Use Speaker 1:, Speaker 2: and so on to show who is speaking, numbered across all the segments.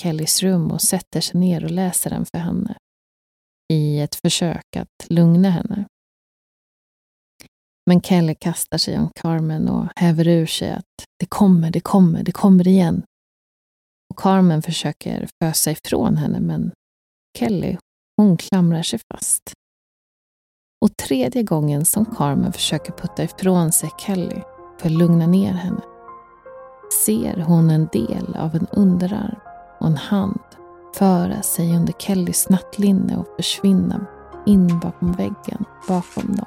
Speaker 1: Kellys rum och sätter sig ner och läser den för henne i ett försök att lugna henne. Men Kelly kastar sig om Carmen och häver ur sig att det kommer, det kommer, det kommer igen. Och Carmen försöker fösa ifrån henne, men Kelly, hon klamrar sig fast. Och tredje gången som Carmen försöker putta ifrån sig Kelly för att lugna ner henne ser hon en del av en underarm och en hand föra sig under Kellys nattlinne och försvinna in bakom väggen bakom dem.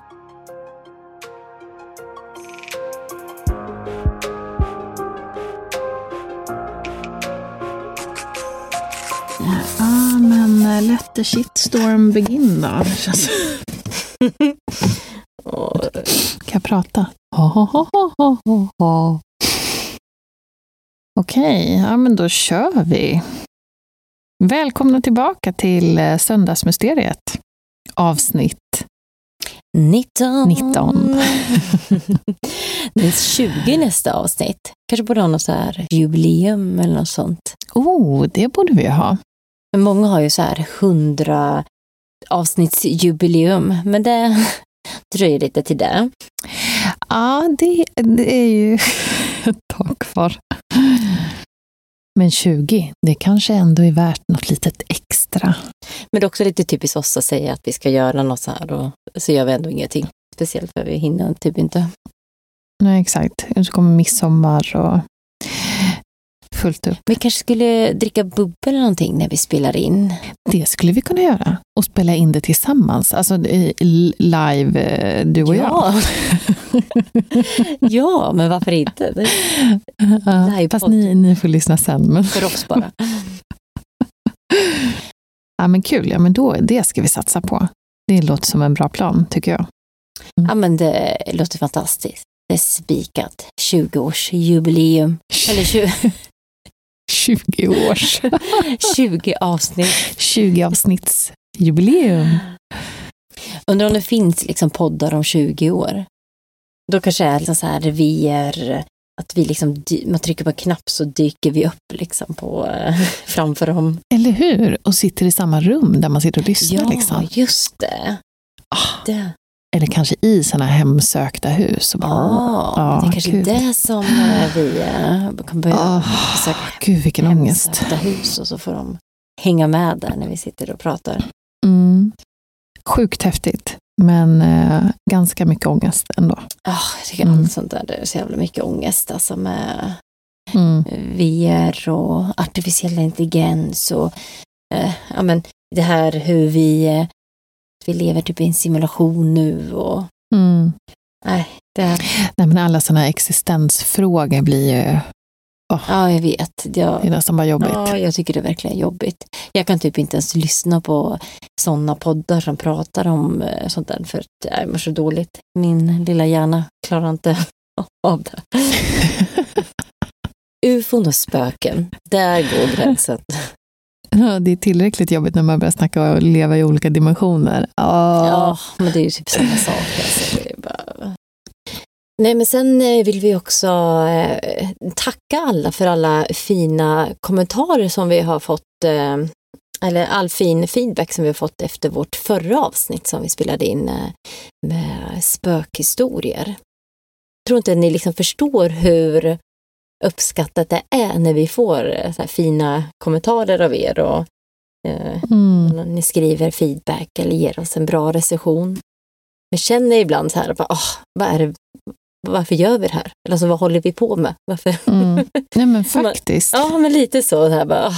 Speaker 1: Ja, men eh, let the shitstorm begin då. Kan jag prata? Ha, ha, ha, ha, ha, ha. Okej, ja men då kör vi. Välkomna tillbaka till eh, Söndagsmysteriet. Avsnitt
Speaker 2: 19.
Speaker 1: 19.
Speaker 2: det är 20 nästa avsnitt. Kanske borde ha något så här jubileum eller något sånt.
Speaker 1: Oh, det borde vi ha.
Speaker 2: Men många har ju så här 100 avsnittsjubileum, men det dröjer lite till det.
Speaker 1: Ja, det, det är ju ett tag kvar. Men 20, det kanske ändå är värt något litet extra.
Speaker 2: Men det är också lite typiskt oss att säga att vi ska göra något så här och så gör vi ändå ingenting. Speciellt för vi hinner typ inte.
Speaker 1: Nej, exakt. Så kommer midsommar och fullt upp.
Speaker 2: Vi kanske skulle dricka bubbel eller någonting när vi spelar in.
Speaker 1: Det skulle vi kunna göra. Och spela in det tillsammans. Alltså live, eh, du och
Speaker 2: ja. jag. ja, men varför inte? Det...
Speaker 1: Ja, fast ni, ni får lyssna sen. Men...
Speaker 2: För oss bara.
Speaker 1: ja, men kul. Ja, men då, det ska vi satsa på. Det låter som en bra plan, tycker jag.
Speaker 2: Mm. Ja, men det låter fantastiskt. Det är spikat. 20-årsjubileum. Eller 20...
Speaker 1: 20 års.
Speaker 2: 20 avsnitt.
Speaker 1: 20 avsnittsjubileum.
Speaker 2: Undrar om det finns liksom poddar om 20 år. Då kanske det är liksom så här revir, att vi liksom, man trycker på en knapp så dyker vi upp liksom på, framför dem.
Speaker 1: Eller hur? Och sitter i samma rum där man sitter och lyssnar.
Speaker 2: Ja,
Speaker 1: liksom.
Speaker 2: just det.
Speaker 1: Ah.
Speaker 2: det.
Speaker 1: Eller kanske i sådana hemsökta hus. Och bara,
Speaker 2: ah, ja, det är kanske
Speaker 1: gud.
Speaker 2: det som eh, vi eh, kan börja
Speaker 1: Oh,
Speaker 2: besöka.
Speaker 1: gud, vilken ångest.
Speaker 2: Hus och så får de hänga med där när vi sitter och pratar.
Speaker 1: Mm. Sjukt häftigt, men eh, ganska mycket ångest ändå.
Speaker 2: Oh, jag tycker
Speaker 1: Mm.
Speaker 2: sånt där, det är så jävla mycket ångest alltså med
Speaker 1: Mm.
Speaker 2: VR och artificiell intelligens och eh, ja, men det här hur vi, eh, vi lever typ i en simulation nu och
Speaker 1: Mm.
Speaker 2: nej, det,
Speaker 1: Nej, men alla sådana existensfrågor blir ju Oh,
Speaker 2: Ja, jag vet. Jag,
Speaker 1: det är nästan bara jobbigt.
Speaker 2: Ja, jag tycker det är verkligen jobbigt. Jag kan typ inte ens lyssna på sådana poddar som pratar om eh, sånt där för att jag mår så dåligt. Min lilla hjärna klarar inte av det. Ufon och spöken, där går gränsen.
Speaker 1: Ja, det är tillräckligt jobbigt när man börjar snacka och leva i olika dimensioner. Ja.
Speaker 2: Ja, men det är ju typ samma sak. Alltså. Det är bara... Nej, men sen eh, vill vi också eh, tacka alla för alla fina kommentarer som vi har fått, eh, eller all fin feedback som vi har fått efter vårt förra avsnitt som vi spelade in eh, med spökhistorier. Jag tror inte ni liksom förstår hur uppskattat det är när vi får fina kommentarer av er och
Speaker 1: Mm.
Speaker 2: ni skriver feedback eller ger oss en bra recension. Jag känner ibland så här, bara, "Åh, vad är det, varför gör vi det här? Eller alltså, vad håller vi på med? Varför?
Speaker 1: Mm. Nej men faktiskt.
Speaker 2: Ja, men lite så. här, bara, "Åh,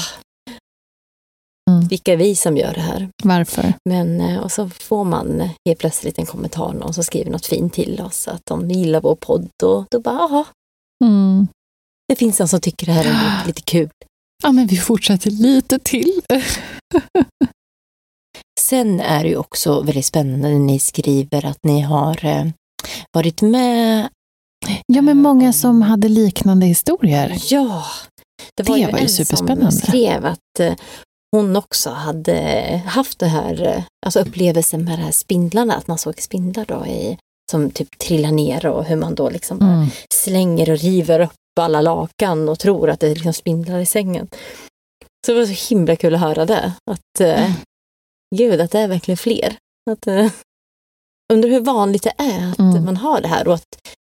Speaker 1: Mm.
Speaker 2: vilka är vi som gör det här?
Speaker 1: Varför?
Speaker 2: Men, eh, och så får man eh, helt plötsligt en kommentar, någon som skriver något fint till oss, att de gillar vår podd och då bara, jaha,
Speaker 1: Mm.
Speaker 2: det finns någon som tycker det här är lite kul.
Speaker 1: Ja, men vi fortsätter lite till.
Speaker 2: Sen är det ju också väldigt spännande när ni skriver att ni har eh, varit med
Speaker 1: Ja, men många som hade liknande historier.
Speaker 2: Ja, det var,
Speaker 1: Det
Speaker 2: ju
Speaker 1: var ju superspännande.
Speaker 2: som skrev att eh, hon också hade haft det här, eh, alltså upplevelsen med de här spindlarna, att man såg spindlar då i, som typ trillar ner och hur man då liksom
Speaker 1: Mm.
Speaker 2: slänger och river upp alla lakan och tror att det är liksom spindlar i sängen. Så det var så himla kul att höra det, att eh, gud, att det är verkligen fler. Att, undrar hur vanligt det är att
Speaker 1: Mm.
Speaker 2: man har det här och att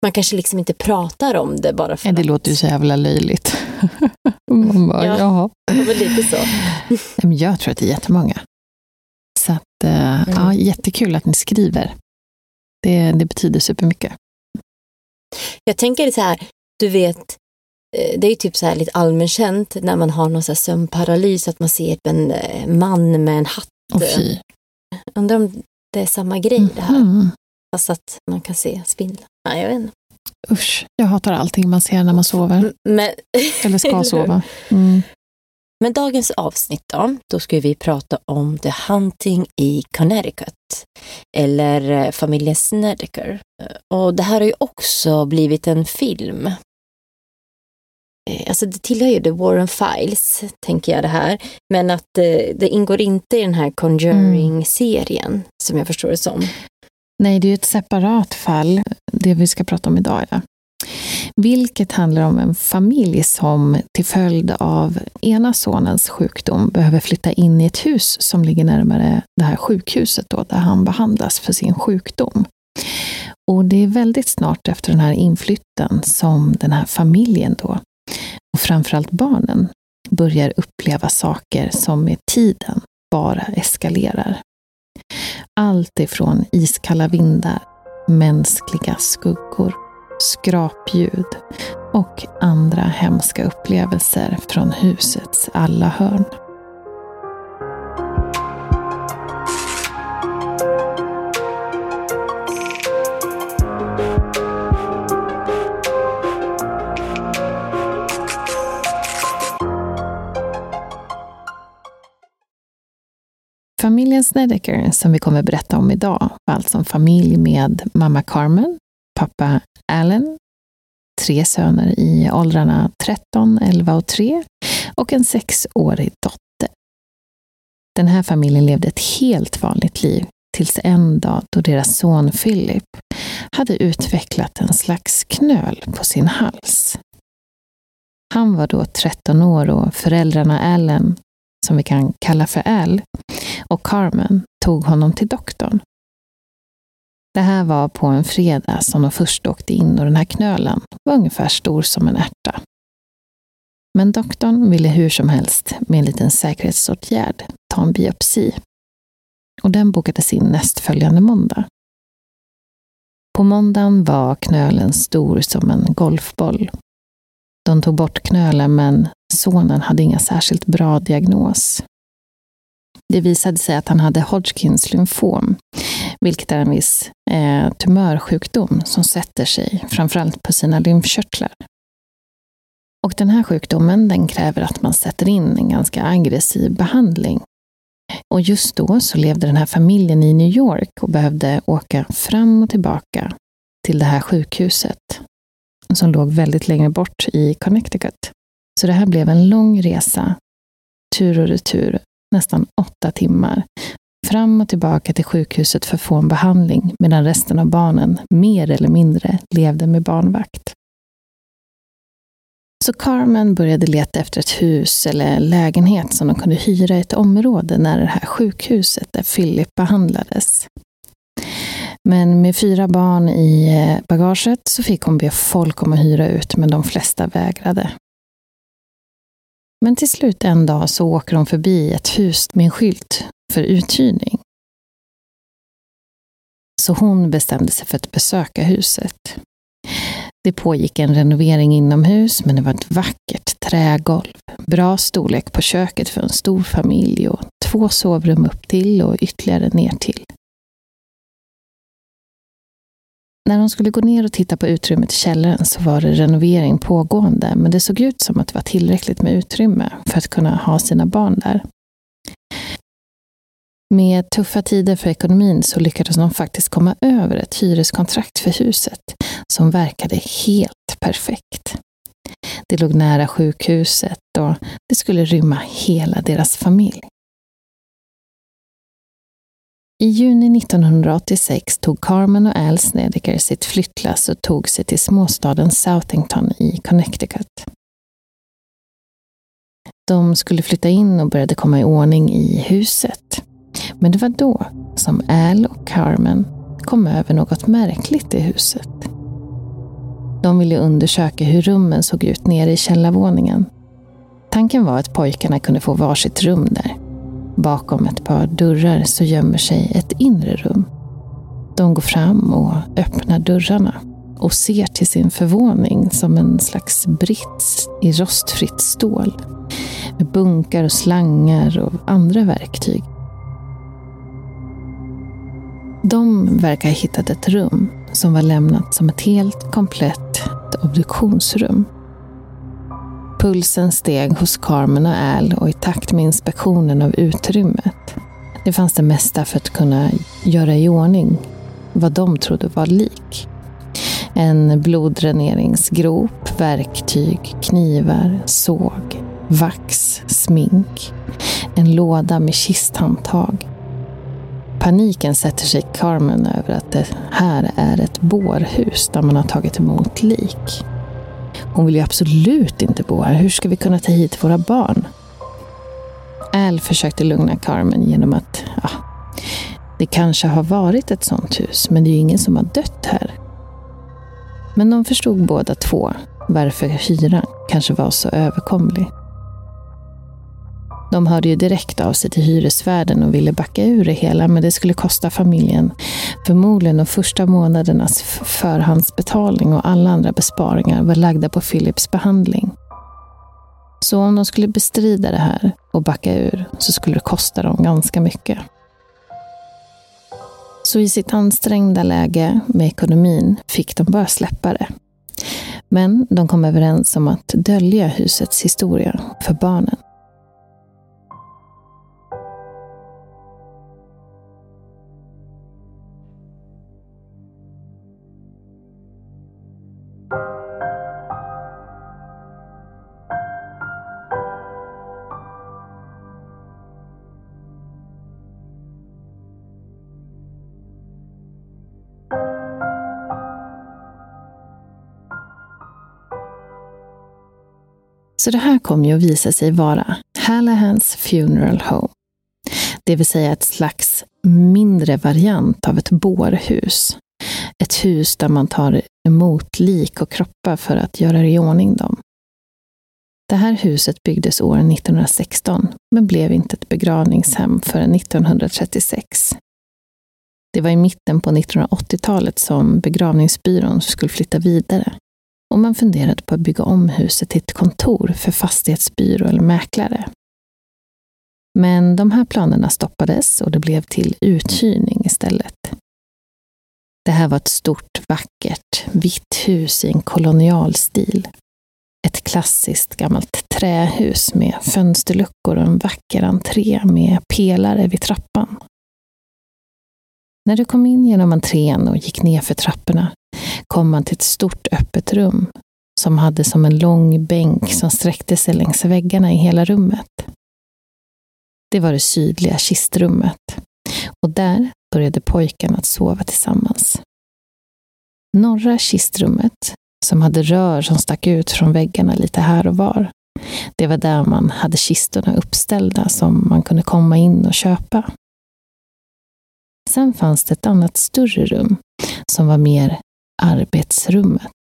Speaker 2: man kanske liksom inte pratar om det bara för
Speaker 1: Nej, det
Speaker 2: att
Speaker 1: låter ju så jävla löjligt. Man bara,
Speaker 2: Ja.
Speaker 1: jaha.
Speaker 2: Ja, men lite så.
Speaker 1: Jag tror att det är jättemånga. Så att, eh,
Speaker 2: Mm.
Speaker 1: ja, jättekul att ni skriver. Det, det betyder supermycket.
Speaker 2: Jag tänker så här, du vet, eh, det är ju typ så här lite allmänkänt när man har någon så här sömnparalys, att man ser en eh, man med en hatt.
Speaker 1: Och fy.
Speaker 2: Undrar om det är samma grej det här,
Speaker 1: Mhm.
Speaker 2: Fast att man kan se spindlar. Nej, jag vet inte.
Speaker 1: Usch, jag hatar allting man ser när man sover.
Speaker 2: M- Men,
Speaker 1: Eller ska sova. Mm.
Speaker 2: men dagens avsnitt då, då ska vi prata om The Hunting i Connecticut, eller eh, familjen Snedeker. Eh, Och det här har ju också blivit en film. Eh, Alltså det tillhör ju The Warren Files, tänker jag det här. Men att eh, det ingår inte i den här Conjuring-serien, som jag förstår det som.
Speaker 1: Nej, det är ju ett separat fall, det vi ska prata om idag. Ja. Vilket handlar om en familj som till följd av ena sonens sjukdom behöver flytta in i ett hus som ligger närmare det här sjukhuset då, där han behandlas för sin sjukdom. Och det är väldigt snart efter den här inflytten som den här familjen då, och framförallt barnen, börjar uppleva saker som med tiden bara eskalerar. Allt ifrån iskalla vindar, mänskliga skuggor, skrapljud och andra hemska upplevelser från husets alla hörn. Familjen Snedeker som vi kommer berätta om idag var alltså en familj med mamma Carmen, pappa Allen, tre söner i åldrarna 13, 11 och 3 och en sexårig dotter. Den här familjen levde ett helt vanligt liv tills en dag då deras son Philip hade utvecklat en slags knöl på sin hals. Han var då 13 år och föräldrarna Allen, som vi kan kalla för Al, och Carmen tog honom till doktorn. Det här var på en fredag som de först åkte in och den här knölen var ungefär stor som en ärta. Men doktorn ville hur som helst med en liten säkerhetsåtgärd ta en biopsi. Och den bokades in nästföljande måndag. På måndagen var knölen stor som en golfboll. De tog bort knölen men sonen hade inga särskilt bra diagnos. Det visade sig att han hade Hodgkins lymfom, vilket är en viss eh, tumörsjukdom som sätter sig framförallt på sina lymfkörtlar. Och den här sjukdomen den kräver att man sätter in en ganska aggressiv behandling. Och just då så levde den här familjen i New York och behövde åka fram och tillbaka till det här sjukhuset som låg väldigt längre bort i Connecticut. Så det här blev en lång resa, tur och retur, nästan åtta timmar, fram och tillbaka till sjukhuset för att få en behandling medan resten av barnen mer eller mindre levde med barnvakt. Så Carmen började leta efter ett hus eller lägenhet som de kunde hyra i ett område nära det här sjukhuset där Philip behandlades. Men med fyra barn i eh, bagaget så fick hon be folk om att hyra ut, men de flesta vägrade. Men till slut en dag så åker hon förbi ett hus med en skylt för uthyrning. Så hon bestämde sig för att besöka huset. Det pågick en renovering inomhus, men det var ett vackert trägolv, bra storlek på köket för en stor familj och två sovrum upp till och ytterligare ner till. När hon skulle gå ner och titta på utrymmet i källaren så var det renovering pågående, men det såg ut som att det var tillräckligt med utrymme för att kunna ha sina barn där. Med tuffa tider för ekonomin så lyckades de faktiskt komma över ett hyreskontrakt för huset som verkade helt perfekt. Det låg nära sjukhuset och det skulle rymma hela deras familj. I juni 1986 tog Carmen och Al Snedeker sitt flyttlass och tog sig till småstaden Southington i Connecticut. De skulle flytta in och började komma i ordning i huset. Men det var då som Al och Carmen kom över något märkligt i huset. De ville undersöka hur rummen såg ut nere i källarvåningen. Tanken var att pojkarna kunde få varsitt rum där. Bakom ett par dörrar så gömmer sig ett inre rum. De går fram och öppnar dörrarna och ser till sin förvåning som en slags brits i rostfritt stål med bunkar och slangar och andra verktyg. De verkar ha hittat ett rum som var lämnat som ett helt komplett obduktionsrum. Pulsen steg hos Carmen och Al och i takt med inspektionen av utrymmet. Det fanns det mesta för att kunna göra i ordning vad de trodde var lik. En bloddräneringsgrop, verktyg, knivar, såg, vax, smink. En låda med kisthandtag. Paniken sätter sig i Carmen över att det här är ett bårhus där man har tagit emot lik. Hon vill ju absolut inte bo här. Hur ska vi kunna ta hit våra barn? Al försökte lugna Carmen genom att ja, det kanske har varit ett sånt hus, men det är ju ingen som har dött här. Men de förstod båda två varför hyran kanske var så överkomlig. De hörde ju direkt av sig till hyresvärden och ville backa ur det hela, men det skulle kosta familjen förmodligen de första månadernas förhandsbetalning och alla andra besparingar var lagda på Philips behandling. Så om de skulle bestrida det här och backa ur så skulle det kosta dem ganska mycket. Så i sitt ansträngda läge med ekonomin fick de bara släppa det. Men de kom överens om att dölja husets historia för barnen. Så det här kom ju att visa sig vara Hallahans Funeral Home. Det vill säga ett slags mindre variant av ett bårhus. Ett hus där man tar emot lik och kroppar för att göra i ordning dem. Det här huset byggdes år 1916, men blev inte ett begravningshem förrän 1936. Det var i mitten på 1980-talet som begravningsbyrån skulle flytta vidare och man funderade på att bygga om huset till ett kontor för fastighetsbyrå eller mäklare. Men de här planerna stoppades och det blev till uthyrning istället. Det här var ett stort, vackert, vitt hus i en kolonialstil. Ett klassiskt gammalt trähus med fönsterluckor och en vacker entré med pelare vid trappan. När du kom in genom entrén och gick ner för trapporna kom man till ett stort öppet rum som hade som en lång bänk som sträckte sig längs väggarna i hela rummet. Det var det sydliga kistrummet och där började pojkarna att sova tillsammans. Norra kistrummet, som hade rör som stack ut från väggarna lite här och var, det var där man hade kistorna uppställda som man kunde komma in och köpa. Sen fanns det ett annat större rum som var mer arbetsrummet,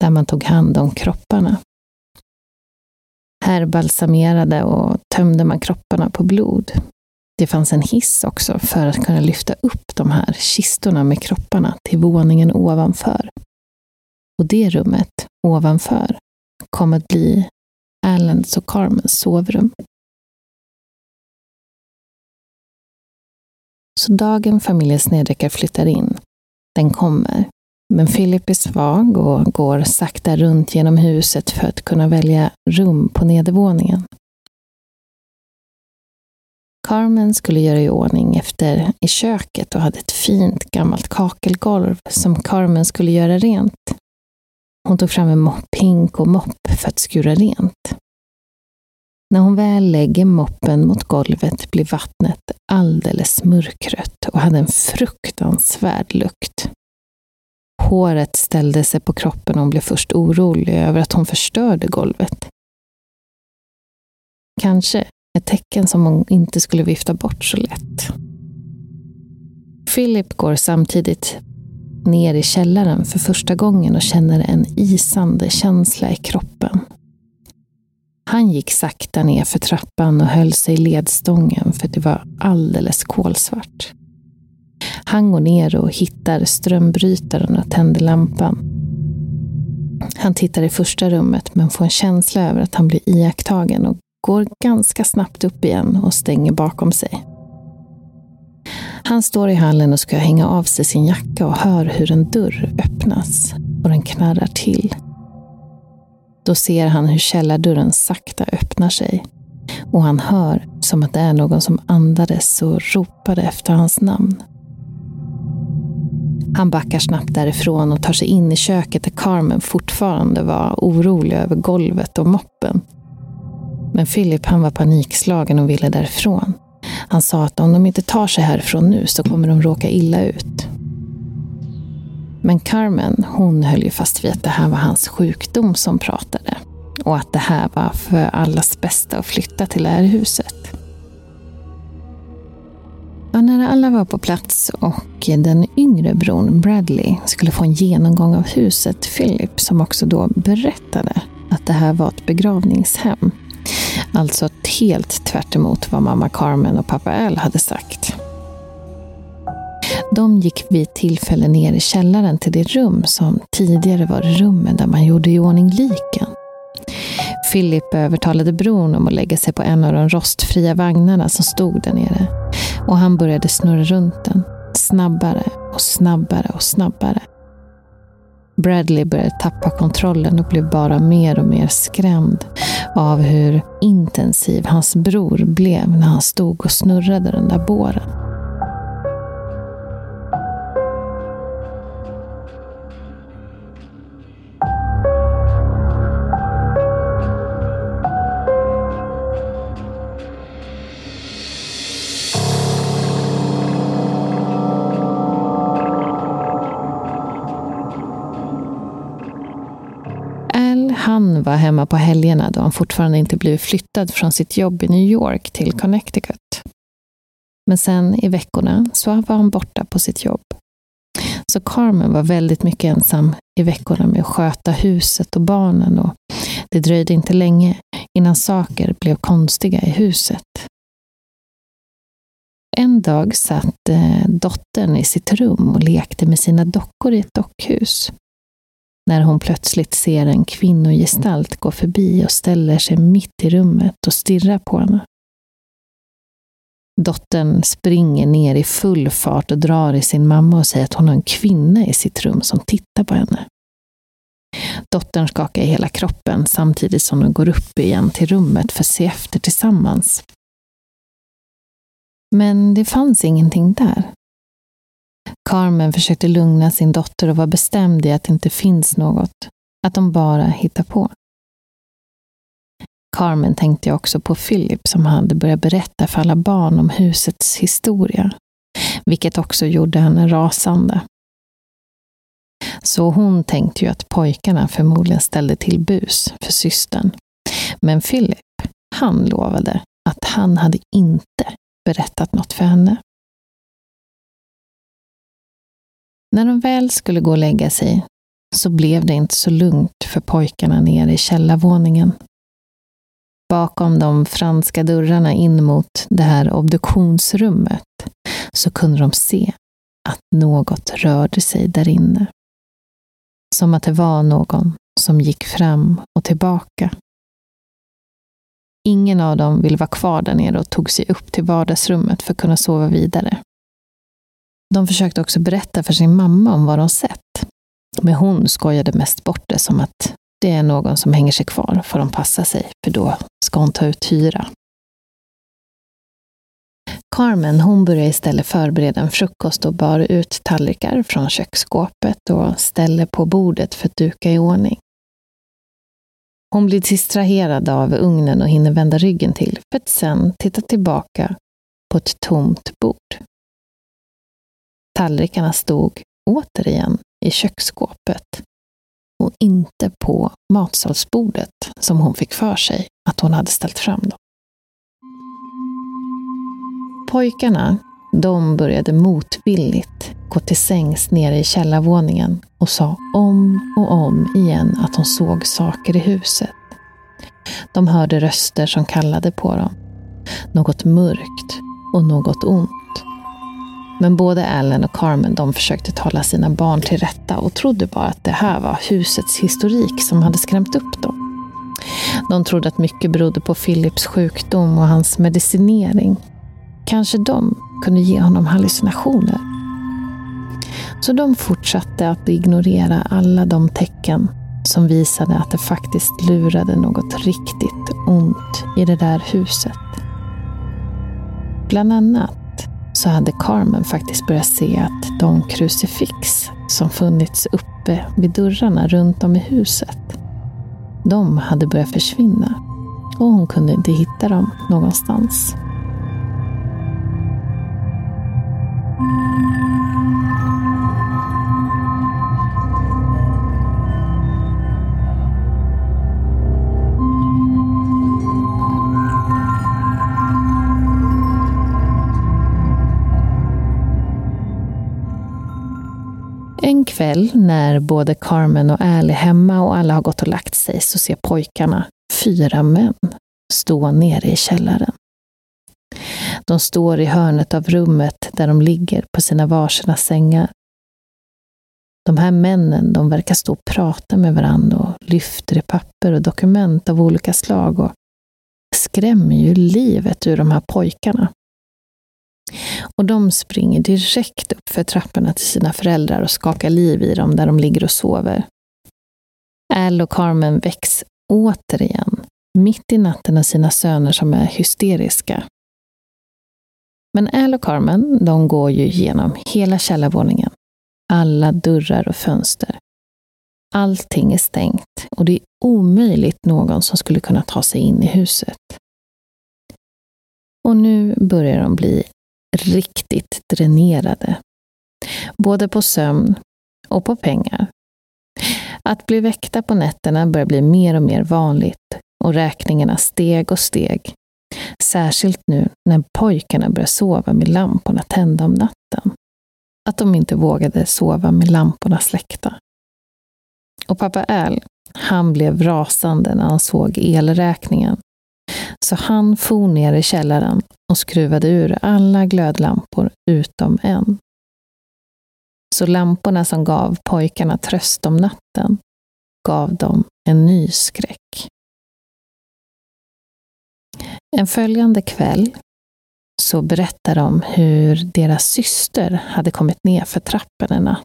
Speaker 1: där man tog hand om kropparna. Här balsamerade och tömde man kropparna på blod. Det fanns en hiss också för att kunna lyfta upp de här kistorna med kropparna till våningen ovanför. Och det rummet ovanför kom att bli Allens och Carmens sovrum. Så dagen familjen Snedrekar flyttar in, den kommer. Men Philip är svag och går sakta runt genom huset för att kunna välja rum på nedervåningen. Carmen skulle göra i ordning efter i köket och hade ett fint gammalt kakelgolv som Carmen skulle göra rent. Hon tog fram en pink och mopp för att skura rent. När hon väl lägger moppen mot golvet blir vattnet alldeles mörkrött och hade en fruktansvärd lukt. Håret ställde sig på kroppen och hon blev först orolig över att hon förstörde golvet. Kanske ett tecken som hon inte skulle vifta bort så lätt. Philip går samtidigt ner i källaren för första gången och känner en isande känsla i kroppen. Han gick sakta ner för trappan och höll sig i ledstången för det var alldeles kolsvart. Han går ner och hittar strömbrytaren och tänder lampan. Han tittar i första rummet men får en känsla över att han blir iakttagen och går ganska snabbt upp igen och stänger bakom sig. Han står i hallen och ska hänga av sig sin jacka och hör hur en dörr öppnas och den knarrar till. Då ser han hur källardörren sakta öppnar sig och han hör som att det är någon som andades och ropade efter hans namn. Han backar snabbt därifrån och tar sig in i köket där Carmen fortfarande var orolig över golvet och moppen. Men Philip han var panikslagen och ville därifrån. Han sa att om de inte tar sig härifrån nu så kommer de råka illa ut. Men Carmen, hon höll ju fast vid att det här var hans sjukdom som pratade. Och att det här var för allas bästa att flytta till det här huset. Och när alla var på plats och den yngre bron Bradley skulle få en genomgång av huset Philip, som också då berättade att det här var ett begravningshem. Alltså helt tvärt vad mamma Carmen och pappa Al hade sagt. De gick vid tillfälle ner i källaren till det rum som tidigare var rummet där man gjorde i ordning liken. Philip övertalade bron om att lägga sig på en av de rostfria vagnarna som stod där nere. Och han började snurra runt den. Snabbare och snabbare och snabbare. Bradley började tappa kontrollen och blev bara mer och mer skrämd av hur intensiv hans bror blev när han stod och snurrade den där båren. Han var hemma på helgerna då han fortfarande inte blivit flyttad från sitt jobb i New York till Connecticut. Men sen i veckorna så var han borta på sitt jobb. Så Carmen var väldigt mycket ensam i veckorna med att sköta huset och barnen och det dröjde inte länge innan saker blev konstiga i huset. En dag satt eh, dottern i sitt rum och lekte med sina dockor i ett dockhus när hon plötsligt ser en kvinnogestalt gå förbi och ställer sig mitt i rummet och stirrar på henne. Dottern springer ner i full fart och drar i sin mamma och säger att hon har en kvinna i sitt rum som tittar på henne. Dottern skakar i hela kroppen samtidigt som de går upp igen till rummet för att se efter tillsammans. Men det fanns ingenting där. Carmen försökte lugna sin dotter och var bestämd i att det inte finns något, att de bara hittar på. Carmen tänkte också på Philip som hade börjat berätta för alla barn om husets historia, vilket också gjorde henne rasande. Så hon tänkte ju att pojkarna förmodligen ställde till bus för systern. Men Philip, han lovade att han hade inte berättat något för henne. När de väl skulle gå och lägga sig så blev det inte så lugnt för pojkarna nere i källarvåningen. Bakom de franska dörrarna in mot det här obduktionsrummet så kunde de se att något rörde sig där inne. Som att det var någon som gick fram och tillbaka. Ingen av dem ville vara kvar där nere och tog sig upp till vardagsrummet för att kunna sova vidare. De försökte också berätta för sin mamma om vad de sett. Men hon skojade mest bort det som att det är någon som hänger sig kvar, får de passa sig, för då ska hon ta ut hyra. Carmen hon började istället förbereda en frukost och bar ut tallrikar från köksskåpet och ställde på bordet för att duka i ordning. Hon blir distraherad av ugnen och hinner vända ryggen till för att sen titta tillbaka på ett tomt bord. Tallrikarna stod återigen i köksskåpet och inte på matsalsbordet som hon fick för sig att hon hade ställt fram dem. Pojkarna, de började motvilligt gå till sängs nere i källarvåningen och sa om och om igen att de såg saker i huset. De hörde röster som kallade på dem. Något mörkt och något ont. Men både Allen och Carmen de försökte tala sina barn till rätta och trodde bara att det här var husets historik som hade skrämt upp dem. De trodde att mycket berodde på Philips sjukdom och hans medicinering. Kanske de kunde ge honom hallucinationer. Så de fortsatte att ignorera alla de tecken som visade att det faktiskt lurade något riktigt ont i det där huset. Bland annat så hade Carmen faktiskt börjat se att de krucifix som funnits uppe vid dörrarna runt om i huset, de hade börjat försvinna och hon kunde inte hitta dem någonstans. Kväll när både Carmen och Al är hemma och alla har gått och lagt sig så ser pojkarna fyra män stå nere i källaren. De står i hörnet av rummet där de ligger på sina varsina sängar. De här männen de verkar stå och prata med varandra och lyfter i papper och dokument av olika slag och skrämmer ju livet ur de här pojkarna. Och de springer direkt upp för trapporna till sina föräldrar och skakar liv i dem där de ligger och sover. Al och Carmen väcks återigen, mitt i natten av sina söner som är hysteriska. Men Al och Carmen, de går ju genom hela källarvåningen. Alla dörrar och fönster. Allting är stängt och det är omöjligt någon som skulle kunna ta sig in i huset. Och nu börjar de bli riktigt dränerade. Både på sömn och på pengar. Att bli väckta på nätterna börjar bli mer och mer vanligt och räkningarna steg och steg. Särskilt nu när pojkarna börjar sova med lamporna tända om natten. Att de inte vågade sova med lamporna släckta. Och pappa Al, han blev rasande när han såg elräkningen så han for ner i källaren och skruvade ur alla glödlampor utom en. Så lamporna som gav pojkarna tröst om natten gav dem en ny skräck. En följande kväll så berättar de hur deras syster hade kommit ner för trappen en natt.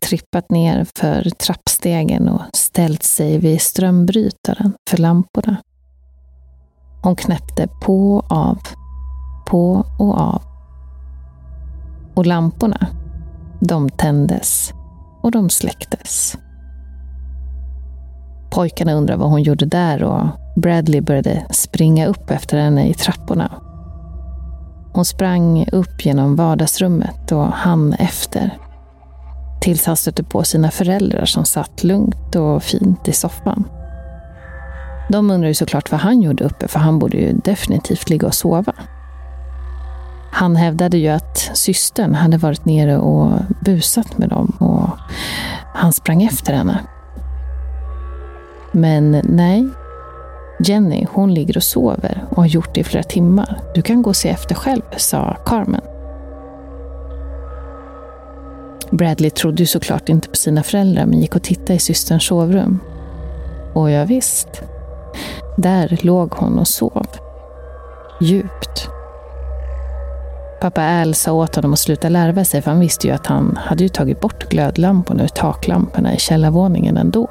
Speaker 1: trippat ner för trappstegen och ställt sig vid strömbrytaren för lamporna. Hon knäppte på och av, på och av. Och lamporna, de tändes och de släcktes. Pojkarna undrade vad hon gjorde där och Bradley började springa upp efter henne i trapporna. Hon sprang upp genom vardagsrummet och han efter. Tills han stötte på sina föräldrar som satt lugnt och fint i soffan. De undrar ju såklart vad han gjorde uppe, för han borde ju definitivt ligga och sova. Han hävdade ju att systern hade varit nere och busat med dem och han sprang efter henne. Men nej, Jenny, hon ligger och sover och har gjort det i flera timmar. Du kan gå och se efter själv, sa Carmen. Bradley trodde ju såklart inte på sina föräldrar men gick och tittade i systerns sovrum. Och ja, visst. Där låg hon och sov. Djupt. Pappa Al sa åt honom att sluta larva sig för han visste ju att han hade ju tagit bort glödlamporna ur taklamporna i källarvåningen ändå.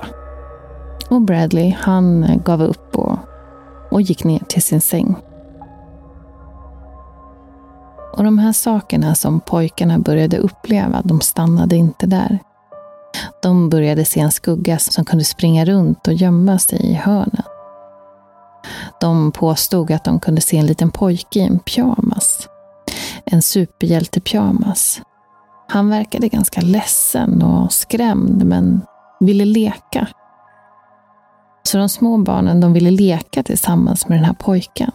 Speaker 1: Och Bradley, han gav upp och, och gick ner till sin säng. Och de här sakerna som pojkarna började uppleva, de stannade inte där. De började se en skugga som kunde springa runt och gömma sig i hörnet. De påstod att de kunde se en liten pojke i en pyjamas. En superhjältepyjamas. Han verkade ganska ledsen och skrämd men ville leka. Så de små barnen de ville leka tillsammans med den här pojken.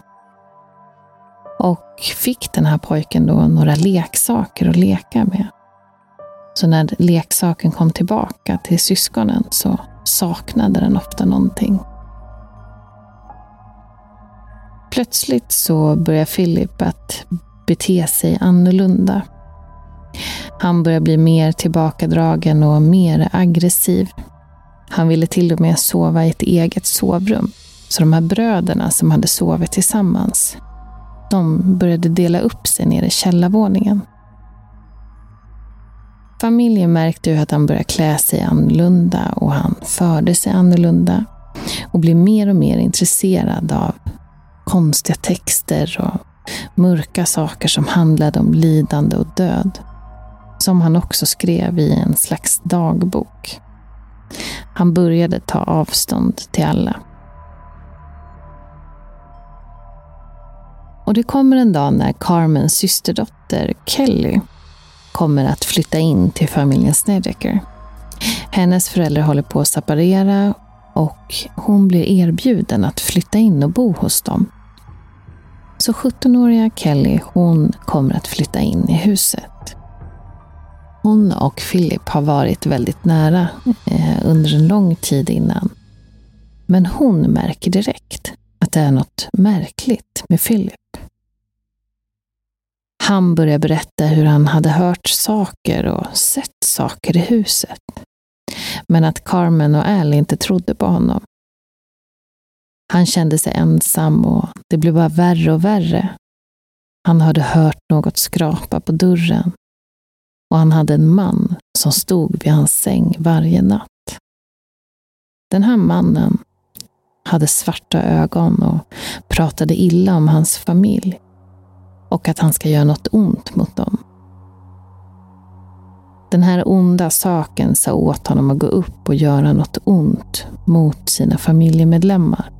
Speaker 1: Och fick den här pojken då några leksaker att leka med. Så när leksaken kom tillbaka till syskonen så saknade den ofta någonting. Plötsligt så börjar Philip att bete sig annorlunda. Han börjar bli mer tillbakadragen och mer aggressiv. Han ville till och med sova i ett eget sovrum. Så de här bröderna som hade sovit tillsammans, de började dela upp sig nere i källarvåningen. Familjen märkte ju att han började klä sig annorlunda och han förde sig annorlunda och blev mer och mer intresserad av konstiga texter och mörka saker som handlade om lidande och död. Som han också skrev i en slags dagbok. Han började ta avstånd till alla. Och det kommer en dag när Carmens systerdotter Kelly kommer att flytta in till familjen Snedeker. Hennes föräldrar håller på att separera och hon blir erbjuden att flytta in och bo hos dem. Så 17-åriga Kelly, hon kommer att flytta in i huset. Hon och Philip har varit väldigt nära eh, under en lång tid innan. Men hon märker direkt att det är något märkligt med Philip. Han börjar berätta hur han hade hört saker och sett saker i huset. Men att Carmen och Al inte trodde på honom. Han kände sig ensam och det blev bara värre och värre. Han hade hört något skrapa på dörren och han hade en man som stod vid hans säng varje natt. Den här mannen hade svarta ögon och pratade illa om hans familj och att han ska göra något ont mot dem. Den här onda saken sa åt honom att gå upp och göra något ont mot sina familjemedlemmar.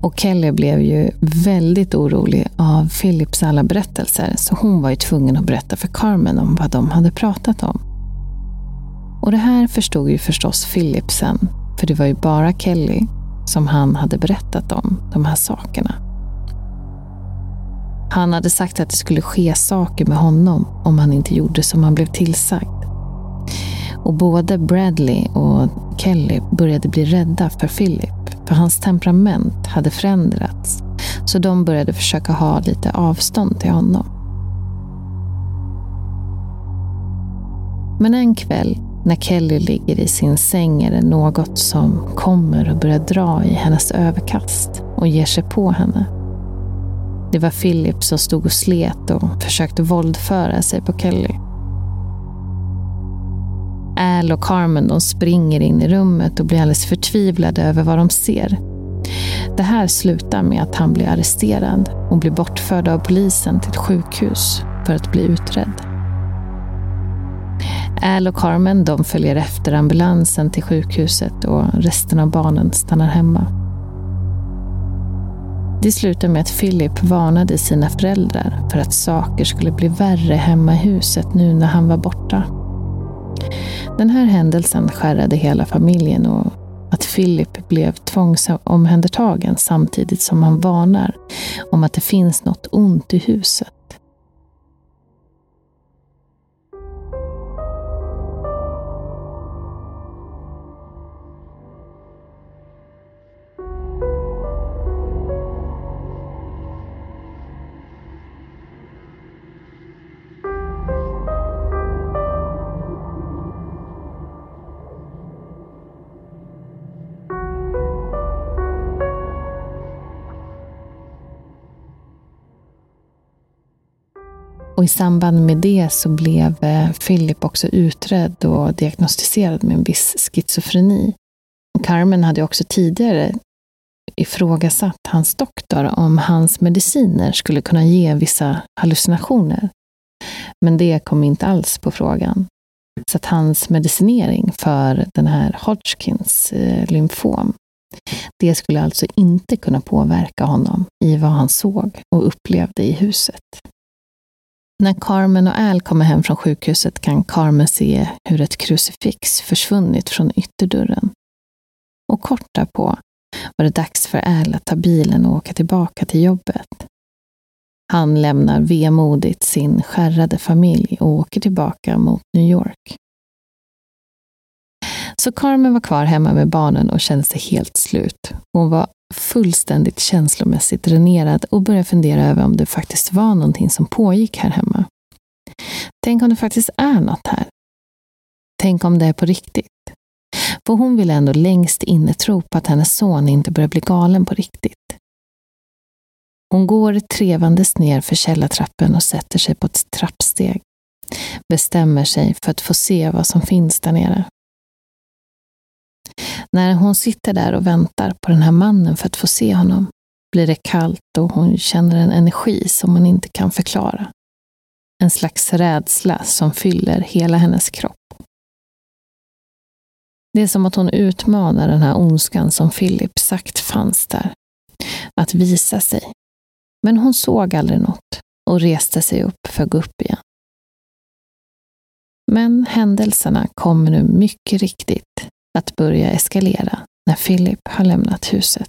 Speaker 1: Och Kelly blev ju väldigt orolig av Philips alla berättelser, så hon var ju tvungen att berätta för Carmen om vad de hade pratat om. Och det här förstod ju förstås Philip sen, för det var ju bara Kelly som han hade berättat om, de här sakerna. Han hade sagt att det skulle ske saker med honom om han inte gjorde som han blev tillsagd. Och både Bradley och Kelly började bli rädda för Philip, för hans temperament hade förändrats. Så de började försöka ha lite avstånd till honom. Men en kväll när Kelly ligger i sin säng är det något som kommer och börjar dra i hennes överkast och ger sig på henne. Det var Philip som stod och slet och försökte våldföra sig på Kelly. Al och Carmen de springer in i rummet och blir alldeles förtvivlade över vad de ser. Det här slutar med att han blir arresterad och blir bortförd av polisen till ett sjukhus för att bli utredd. Al och Carmen de följer efter ambulansen till sjukhuset och resten av barnen stannar hemma. Det slutar med att Philip varnade sina föräldrar för att saker skulle bli värre hemma i huset nu när han var borta. Den här händelsen skärrade hela familjen och att Philip blev tvångsomhändertagen samtidigt som han varnar om att det finns något ont i huset. Och i samband med det så blev eh, Philip också utredd och diagnostiserad med en viss schizofreni. Carmen hade också tidigare ifrågasatt hans doktor om hans mediciner skulle kunna ge vissa hallucinationer. Men det kom inte alls på frågan. Så att hans medicinering för den här Hodgkins eh, lymfom, det skulle alltså inte kunna påverka honom i vad han såg och upplevde i huset. När Carmen och Al kommer hem från sjukhuset kan Carmen se hur ett krucifix försvunnit från ytterdörren. Och kort därpå var det dags för Al att ta bilen och åka tillbaka till jobbet. Han lämnar vemodigt sin skärrade familj och åker tillbaka mot New York. Så Carmen var kvar hemma med barnen och kände sig helt slut. Hon var fullständigt känslomässigt dränerad och börjar fundera över om det faktiskt var någonting som pågick här hemma. Tänk om det faktiskt är något här? Tänk om det är på riktigt? För hon vill ändå längst inne tro på att hennes son inte börjar bli galen på riktigt. Hon går trevandes ner för källartrappen och sätter sig på ett trappsteg. Bestämmer sig för att få se vad som finns där nere. När hon sitter där och väntar på den här mannen för att få se honom blir det kallt och hon känner en energi som hon inte kan förklara. En slags rädsla som fyller hela hennes kropp. Det är som att hon utmanar den här ondskan som Philip sagt fanns där. Att visa sig. Men hon såg aldrig något och reste sig upp för att gå upp igen. Men händelserna kommer nu mycket riktigt att börja eskalera när Philip har lämnat huset.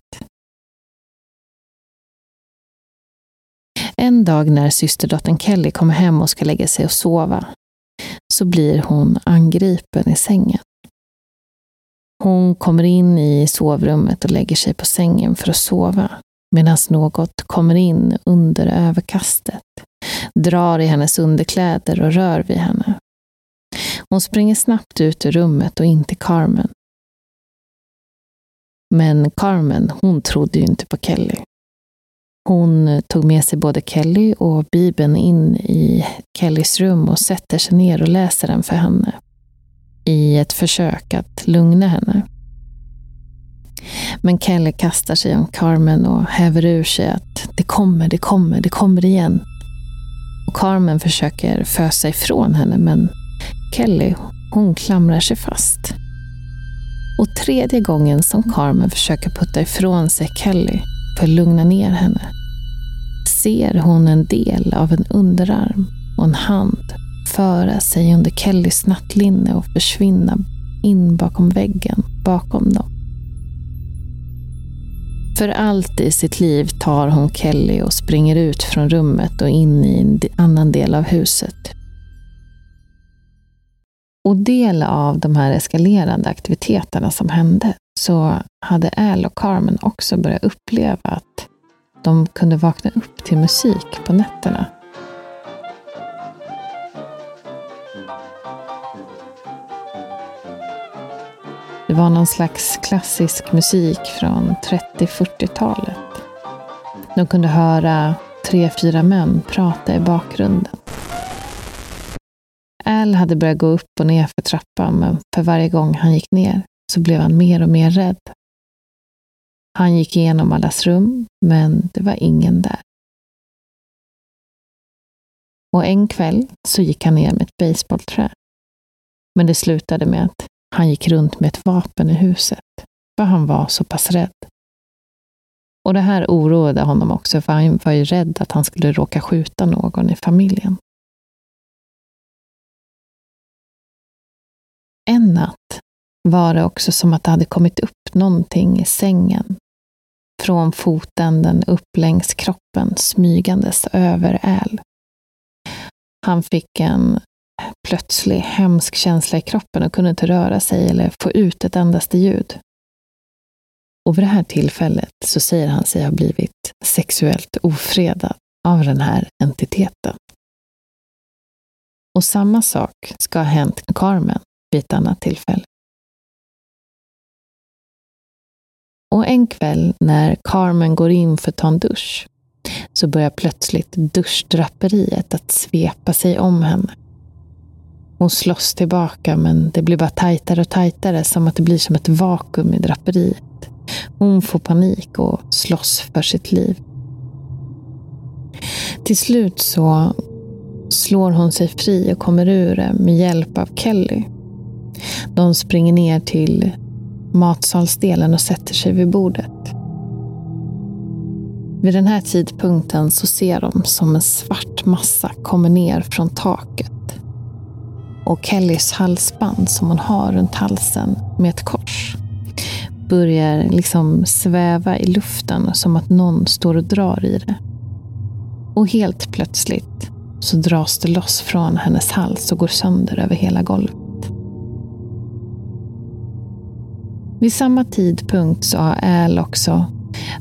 Speaker 1: En dag när systerdottern Kelly kommer hem och ska lägga sig och sova så blir hon angripen i sängen. Hon kommer in i sovrummet och lägger sig på sängen för att sova medan något kommer in under överkastet, drar i hennes underkläder och rör vid henne. Hon springer snabbt ut ur rummet och in till Carmen. Men Carmen, hon trodde ju inte på Kelly. Hon eh, tog med sig både Kelly och Bibeln in i Kellys rum och sätter sig ner och läser den för henne. I ett försök att lugna henne. Men Kelly kastar sig om Carmen och häver ur sig att det kommer, det kommer, det kommer igen. Och Carmen försöker fösa ifrån henne men Kelly, hon klamrar sig fast. Och tredje gången som Carmen försöker putta ifrån sig Kelly för att lugna ner henne ser hon en del av en underarm och en hand föra sig under Kellys nattlinne och försvinna in bakom väggen bakom dem. För allt i sitt liv tar hon Kelly och springer ut från rummet och in i en annan del av huset och del av de här eskalerande aktiviteterna som hände så hade Al och Carmen också börjat uppleva att de kunde vakna upp till musik på nätterna. Det var någon slags klassisk musik från 30-40-talet. De kunde höra tre, fyra män prata i bakgrunden. Al hade börjat gå upp och ner för trappan, men för varje gång han gick ner så blev han mer och mer rädd. Han gick igenom allas rum, men det var ingen där. Och en kväll så gick han ner med ett baseballträ. Men det slutade med att han gick runt med ett vapen i huset, för han var så pass rädd. Och det här oroade honom också, för han var ju rädd att han skulle råka skjuta någon i familjen. En natt var det också som att det hade kommit upp någonting i sängen. Från fotänden upp längs kroppen, smygandes över Al. Han fick en plötslig hemsk känsla i kroppen och kunde inte röra sig eller få ut ett endaste ljud. Och vid det här tillfället så säger han sig ha blivit sexuellt ofredad av den här entiteten. Och samma sak ska ha hänt Carmen vid ett annat tillfälle. Och en kväll när Carmen går in för att ta en dusch så börjar plötsligt duschdraperiet att svepa sig om henne. Hon slåss tillbaka men det blir bara tajtare och tajtare som att det blir som ett vakuum i draperiet. Hon får panik och slåss för sitt liv. Till slut så slår hon sig fri och kommer ur det med hjälp av Kelly. De springer ner till matsalsdelen och sätter sig vid bordet. Vid den här tidpunkten så ser de som en svart massa kommer ner från taket. Och Kellys halsband som hon har runt halsen med ett kors börjar liksom sväva i luften som att någon står och drar i det. Och helt plötsligt så dras det loss från hennes hals och går sönder över hela golvet. Vid samma tidpunkt så har Al också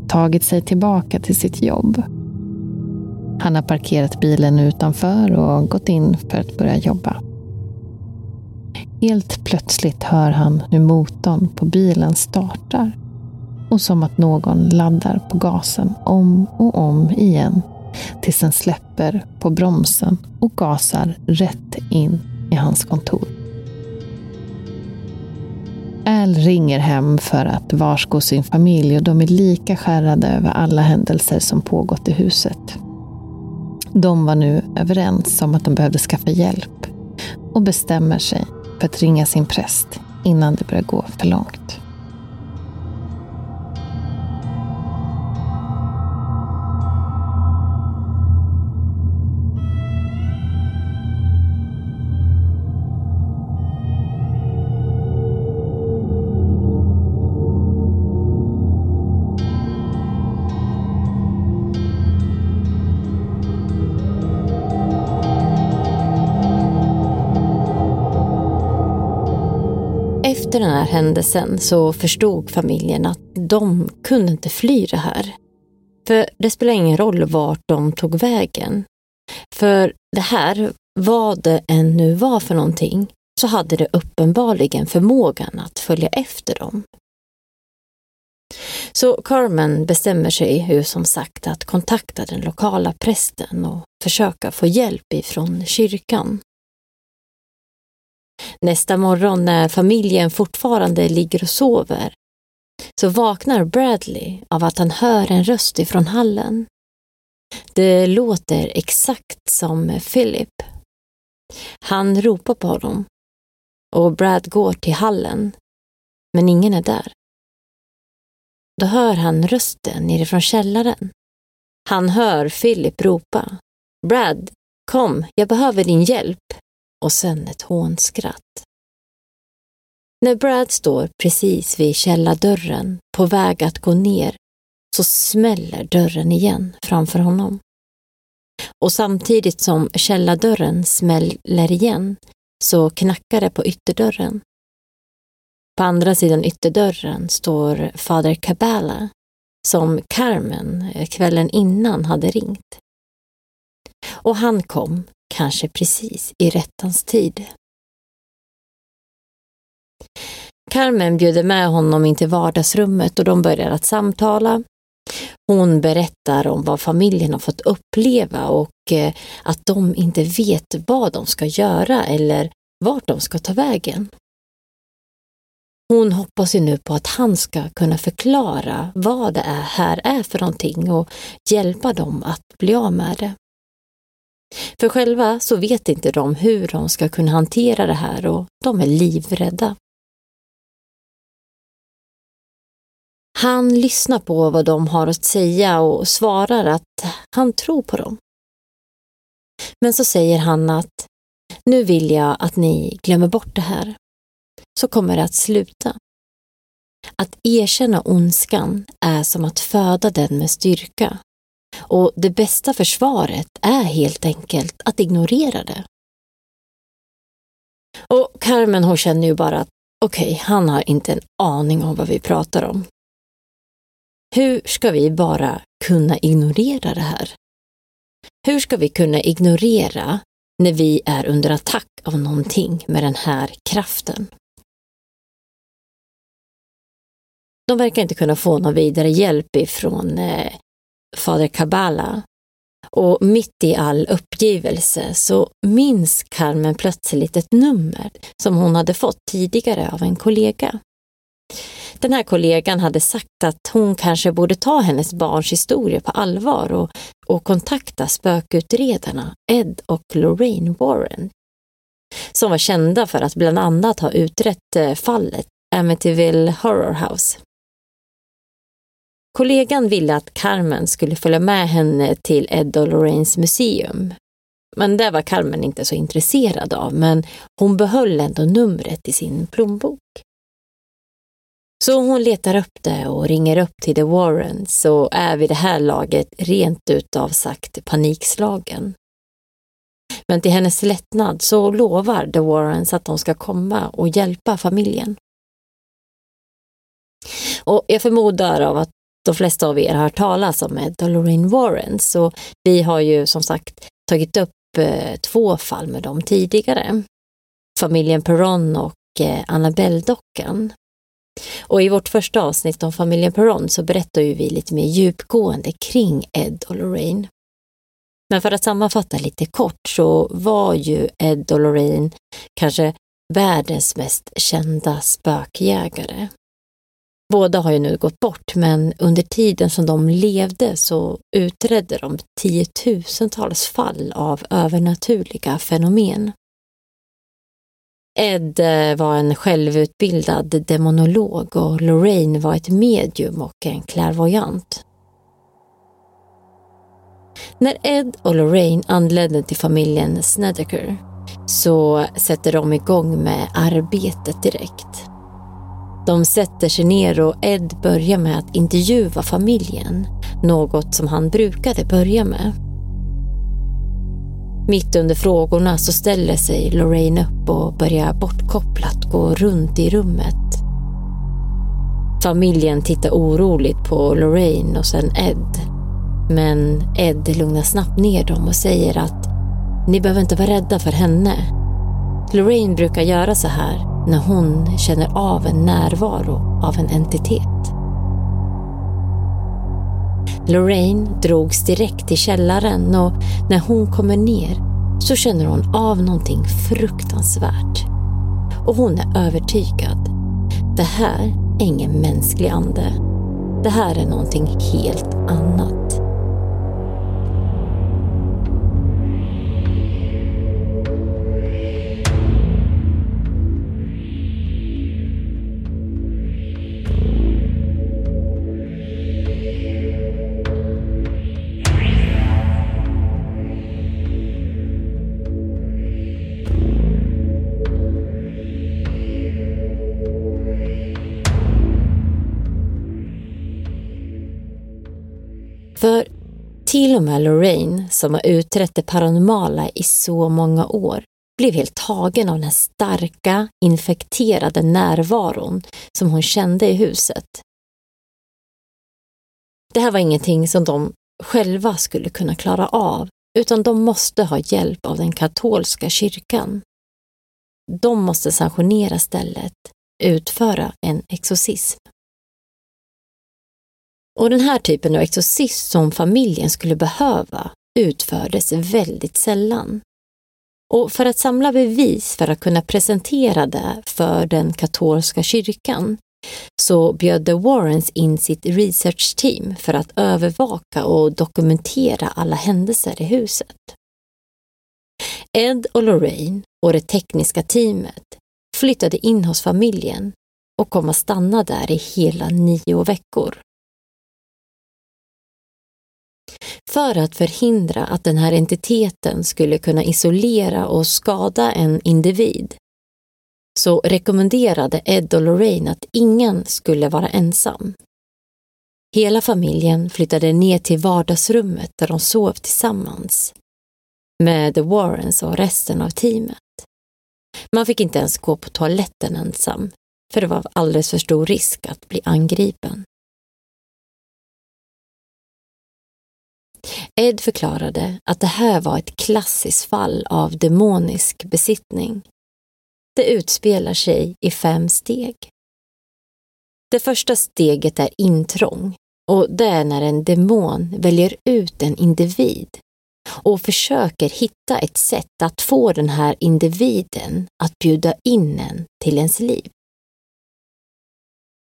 Speaker 1: tagit sig tillbaka till sitt jobb. Han har parkerat bilen utanför och gått in för att börja jobba. Helt plötsligt hör han hur motorn på bilen startar och som att någon laddar på gasen om och om igen tills den släpper på bromsen och gasar rätt in i hans kontor. Al ringer hem för att varsko sin familj och de är lika skärrade över alla händelser som pågått i huset. De var nu överens om att de behövde skaffa hjälp och bestämmer sig för att ringa sin präst innan det börjar gå för långt.
Speaker 2: Sen så förstod familjen att de kunde inte fly det här. För det spelar ingen roll vart de tog vägen. För det här, vad det än nu var för någonting, så hade det uppenbarligen förmågan att följa efter dem. Så Carmen bestämmer sig hur som sagt att kontakta den lokala prästen och försöka få hjälp ifrån kyrkan. Nästa morgon när familjen fortfarande ligger och sover så vaknar Bradley av att han hör en röst ifrån hallen. Det låter exakt som Philip. Han ropar på honom och Brad går till hallen, men ingen är där. Då hör han rösten nerifrån källaren. Han hör Philip ropa. Brad, kom, jag behöver din hjälp och sen ett hånskratt. När Brad står precis vid källardörren på väg att gå ner så smäller dörren igen framför honom. Och samtidigt som källardörren smäller igen så knackar det på ytterdörren. På andra sidan ytterdörren står fader Cabala som Carmen eh, kvällen innan hade ringt. Och han kom kanske precis i rättans tid. Carmen bjuder med honom in till vardagsrummet och de börjar att samtala. Hon berättar om vad familjen har fått uppleva och eh, att de inte vet vad de ska göra eller vart de ska ta vägen. Hon hoppas ju nu på att han ska kunna förklara vad det är, här är för någonting och hjälpa dem att bli av med det. För själva så vet inte de hur de ska kunna hantera det här och de är livrädda. Han lyssnar på vad de har att säga och svarar att han tror på dem. Men så säger han att nu vill jag att ni glömmer bort det här. Så kommer det att sluta. Att erkänna ondskan är som att föda den med styrka. Och det bästa försvaret är helt enkelt att ignorera det. Och Carmen hon känner ju bara att okej, okay, han har inte en aning om vad vi pratar om. Hur ska vi bara kunna ignorera det här? Hur ska vi kunna ignorera när vi är under attack av någonting med den här kraften? De verkar inte kunna få någon vidare hjälp ifrån eh, fader Kabbala. Och mitt i all uppgivelse så minns Carmen plötsligt ett nummer som hon hade fått tidigare av en kollega. Den här kollegan hade sagt att hon kanske borde ta hennes barns historia på allvar och, och kontakta spökutredarna Ed och Lorraine Warren, som var kända för att bland annat ha utrett eh, fallet Amityville Horror House. Kollegan ville att Carmen skulle följa med henne till Ed och Lorraines museum. Men det var Carmen inte så intresserad av, men hon behöll ändå numret i sin plånbok. Så hon letar upp det och ringer upp till The Warrens och är vid det här laget rent utav sagt panikslagen. Men till hennes lättnad så lovar The Warrens att de ska komma och hjälpa familjen. Och jag förmodar av att de flesta av er har hört talas om är och Lorraine Warrens så vi har ju som sagt tagit upp eh, två fall med dem tidigare. Familjen Perron och eh, Annabelle-dockan. Och i vårt första avsnitt om familjen Perron så berättar ju vi lite mer djupgående kring Ed och Lorraine. Men för att sammanfatta lite kort så var ju Ed och Lorraine kanske världens mest kända spökjägare. Båda har ju nu gått bort, men under tiden som de levde så utredde de tiotusentals fall av övernaturliga fenomen. Ed eh, var en självutbildad demonolog och Lorraine var ett medium och en klärvoajant. När Ed och Lorraine anlände till familjen Snedeker så sätter de igång med arbetet direkt. De sätter sig ner och Ed börjar med att intervjua familjen, något som han brukade börja med. Mitt under frågorna så ställer sig Lorraine upp och börjar bortkopplat gå runt i rummet. Familjen tittar oroligt på Lorraine och sen Ed. Men Ed lugnar snabbt ner dem och säger att ni behöver inte vara rädda för henne. Lorraine brukar göra så här när hon känner av en närvaro av en entitet. Lorraine drogs direkt till källaren och när hon kommer ner så känner hon av någonting fruktansvärt. Och hon är övertygad. Det här är ingen mänsklig ande. Det här är någonting helt annat. Till och med Lorraine, som har utrett det paranormala i så många år, blev helt tagen av den starka, infekterade närvaron som hon kände i huset. Det här var ingenting som de själva skulle kunna klara av, utan de måste ha hjälp av den katolska kyrkan. De måste sanktionera stället, utföra en exorcism. Och den här typen av exorcism som familjen skulle behöva utfördes väldigt sällan. Och för att samla bevis för att kunna presentera det för den katolska kyrkan så bjöd The Warrens in sitt research-team för att övervaka och dokumentera alla händelser i huset. Ed och Lorraine och det tekniska teamet flyttade in hos familjen och kom att stanna där i hela nio veckor. För att förhindra att den här entiteten skulle kunna isolera och skada en individ så rekommenderade Ed och Lorraine att ingen skulle vara ensam. Hela familjen flyttade ner till vardagsrummet där de sov tillsammans med The Warrens och resten av teamet. Man fick inte ens gå på toaletten ensam, för det var alldeles för stor risk att bli angripen. Ed förklarade att det här var ett klassiskt fall av demonisk besittning. Det utspelar sig i fem steg. Det första steget är intrång och det är när en demon väljer ut en individ och försöker hitta ett sätt att få den här individen att bjuda in en till ens liv.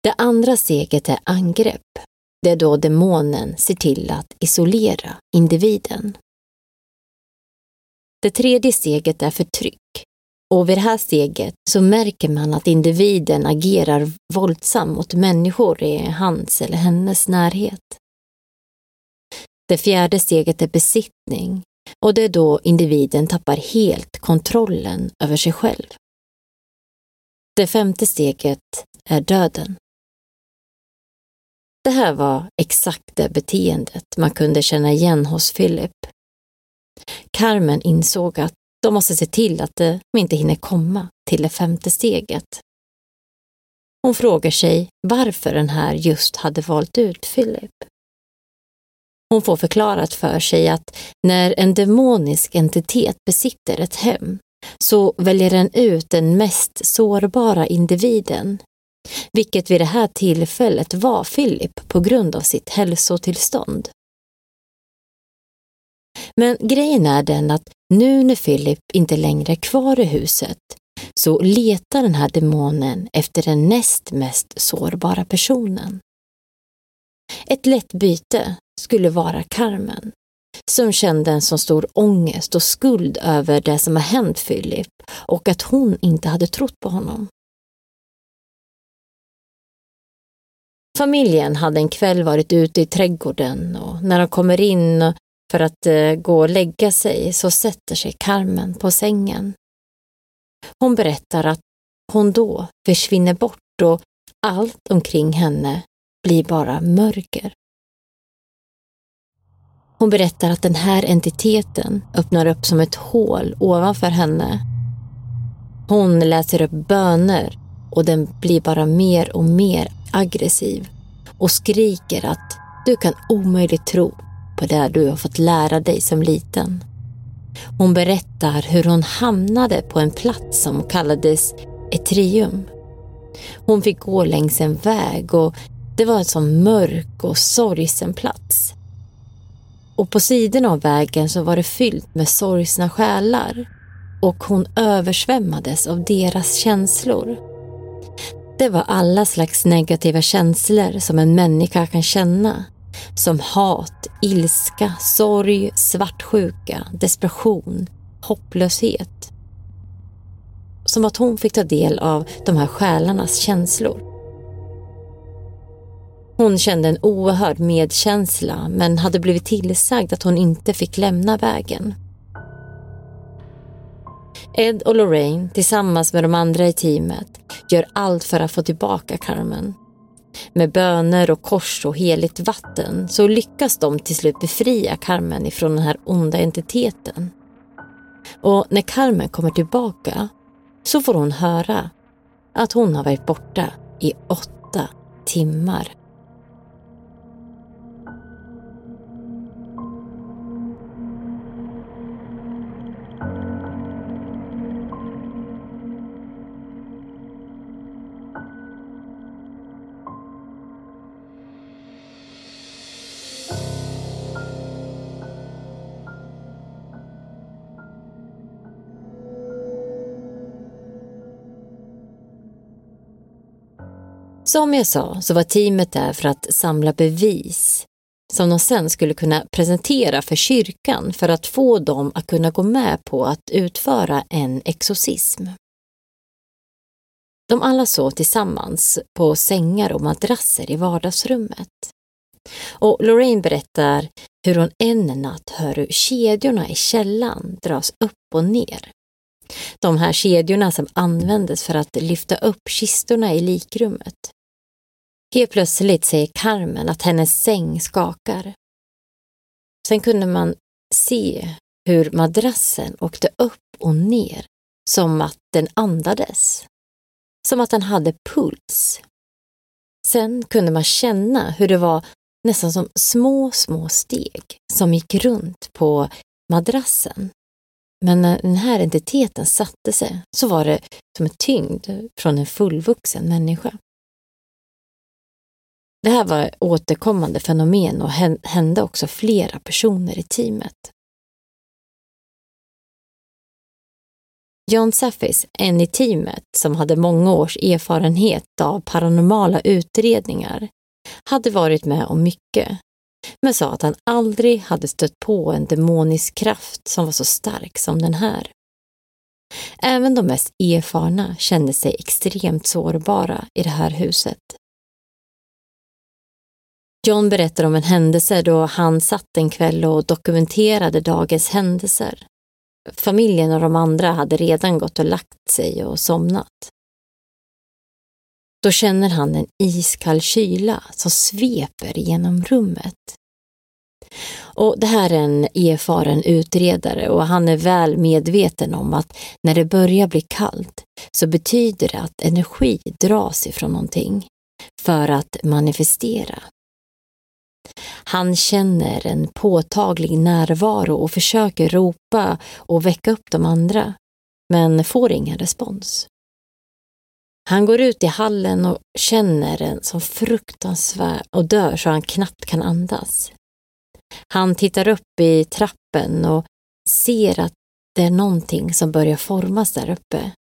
Speaker 2: Det andra steget är angrepp. Det är då demonen ser till att isolera individen. Det tredje steget är förtryck. Och vid det här steget så märker man att individen agerar våldsamt mot människor i hans eller hennes närhet. Det fjärde steget är besittning och det är då individen tappar helt kontrollen över sig själv. Det femte steget är döden. Det här var exakt det beteendet man kunde känna igen hos Philip. Carmen insåg att de måste se till att de inte hinner komma till det femte steget. Hon frågar sig varför den här just hade valt ut Philip. Hon får förklarat för sig att när en demonisk entitet besitter ett hem så väljer den ut den mest sårbara individen, vilket vid det här tillfället var Philip på grund av sitt hälsotillstånd. Men grejen är den att nu när Philip inte längre är kvar i huset så letar den här demonen efter den näst mest sårbara personen. Ett lätt byte skulle vara Carmen, som kände en så stor ångest och skuld över det som har hänt Philip och att hon inte hade trott på honom. Familjen hade en kväll varit ute i trädgården och när de kommer in för att eh, gå och lägga sig så sätter sig Carmen på sängen. Hon berättar att hon då försvinner bort och allt omkring henne blir bara mörker. Hon berättar att den här entiteten öppnar upp som ett hål ovanför henne. Hon läser upp böner och den blir bara mer och mer aggressiv och skriker att du kan omöjligt tro på det du har fått lära dig som liten. Hon berättar hur hon hamnade på en plats som kallades Etrium. Hon fick gå längs en väg och det var en sån mörk och sorgsen plats. Och på sidorna av vägen så var det fyllt med sorgsna själar och hon översvämmades av deras känslor. Det var alla slags negativa känslor som en människa kan känna. Som hat, ilska, sorg, svartsjuka, desperation, hopplöshet. Som att hon fick ta del av de här själarnas känslor. Hon kände en oerhörd medkänsla men hade blivit tillsagd att hon inte fick lämna vägen. Ed och Lorraine tillsammans med de andra i teamet gör allt för att få tillbaka Carmen. Med böner och kors och heligt vatten så lyckas de till slut befria Carmen ifrån den här onda entiteten. Och när Carmen kommer tillbaka så får hon höra att hon har varit borta i åtta timmar. Som jag sa så var teamet där för att samla bevis som de sen skulle kunna presentera för kyrkan för att få dem att kunna gå med på att utföra en exorcism. De alla sov tillsammans på sängar och madrasser i vardagsrummet. Och Lorraine berättar hur hon en natt hör hur kedjorna i källan dras upp och ner. De här kedjorna som användes för att lyfta upp kistorna i likrummet. Helt plötsligt säger Carmen att hennes säng skakar. Sen kunde man se hur madrassen åkte upp och ner som att den andades. Som att den hade puls. Sen kunde man känna hur det var nästan som små, små steg som gick runt på madrassen. Men när den här entiteten satte sig så var det som en tyngd från en fullvuxen människa. Det här var återkommande fenomen och hände också flera personer i teamet. John Saffis, en i teamet som hade många års erfarenhet av paranormala utredningar, hade varit med om mycket, men sa att han aldrig hade stött på en demonisk kraft som var så stark som den här. Även de mest erfarna kände sig extremt sårbara i det här huset. John berättar om en händelse då han satt en kväll och dokumenterade dagens händelser. Familjen och de andra hade redan gått och lagt sig och somnat. Då känner han en iskall kyla som sveper genom rummet. Och det här är en erfaren utredare och han är väl medveten om att när det börjar bli kallt så betyder det att energi dras ifrån någonting för att manifestera. Han känner en påtaglig närvaro och försöker ropa och väcka upp de andra, men får ingen respons. Han går ut i hallen och känner en som fruktansvärd och dör så han knappt kan andas. Han tittar upp i trappen och ser att det är någonting som börjar formas där uppe,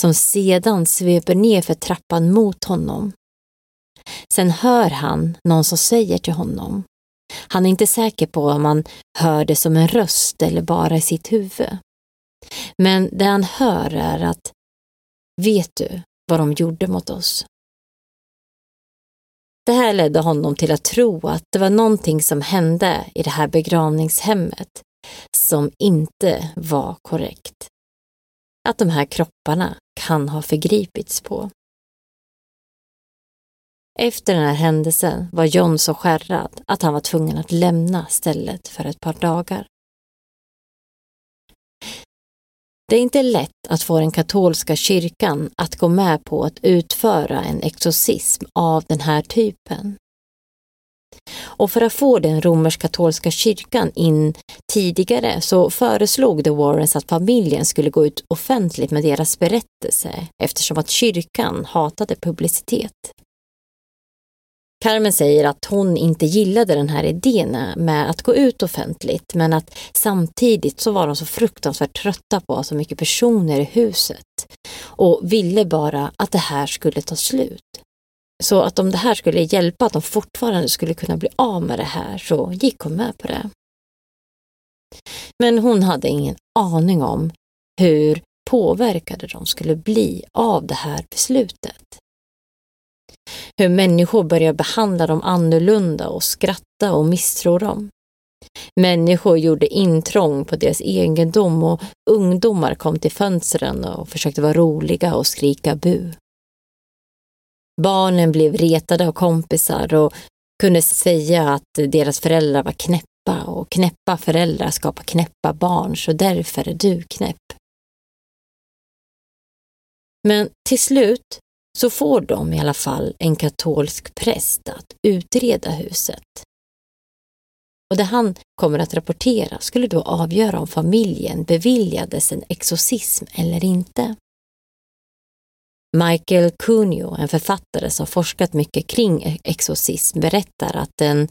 Speaker 2: som sedan sveper ner för trappan mot honom. Sen hör han någon som säger till honom. Han är inte säker på om han hör det som en röst eller bara i sitt huvud. Men det han hör är att Vet du vad de gjorde mot oss? Det här ledde honom till att tro att det var någonting som hände i det här begravningshemmet som inte var korrekt. Att de här kropparna kan ha förgripits på. Efter den här händelsen var John så skärrad att han var tvungen att lämna stället för ett par dagar. Det är inte lätt att få den katolska kyrkan att gå med på att utföra en exorcism av den här typen. Och för att få den romersk-katolska kyrkan in tidigare så föreslog The Warrens att familjen skulle gå ut offentligt med deras berättelse eftersom att kyrkan hatade publicitet. Carmen säger att hon inte gillade den här idén med att gå ut offentligt men att samtidigt så var de så fruktansvärt trötta på så mycket personer i huset och ville bara att det här skulle ta slut. Så att om det här skulle hjälpa att de fortfarande skulle kunna bli av med det här så gick hon med på det. Men hon hade ingen aning om hur påverkade de skulle bli av det här beslutet. Hur människor börjar behandla dem annorlunda och skratta och misstro dem. Människor gjorde intrång på deras egendom och ungdomar kom till fönstren och försökte vara roliga och skrika bu. Barnen blev retade av kompisar och kunde säga att deras föräldrar var knäppa och knäppa föräldrar skapar knäppa barn så därför är du knäpp. Men till slut så får de i alla fall en katolsk präst att utreda huset. Och det han kommer att rapportera skulle då avgöra om familjen beviljades en exorcism eller inte. Michael Cunio, en författare som forskat mycket kring exorcism, berättar att den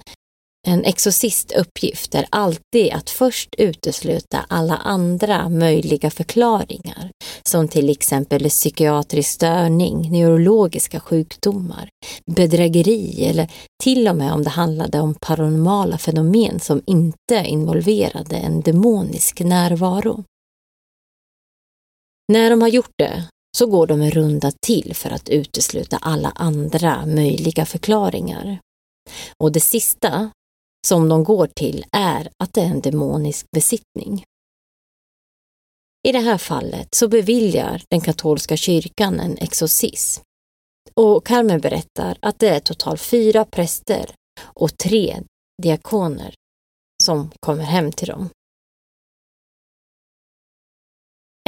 Speaker 2: en exorcist uppgift är alltid att först utesluta alla andra möjliga förklaringar, som till exempel psykiatrisk störning, neurologiska sjukdomar, bedrägeri eller till och med om det handlade om paranormala fenomen som inte involverade en demonisk närvaro. När de har gjort det så går de en runda till för att utesluta alla andra möjliga förklaringar. Och det sista som de går till är att det är en demonisk besittning. I det här fallet så beviljar den katolska kyrkan en exorcism. Och Carmen berättar att det är totalt fyra präster och tre diakoner som kommer hem till dem.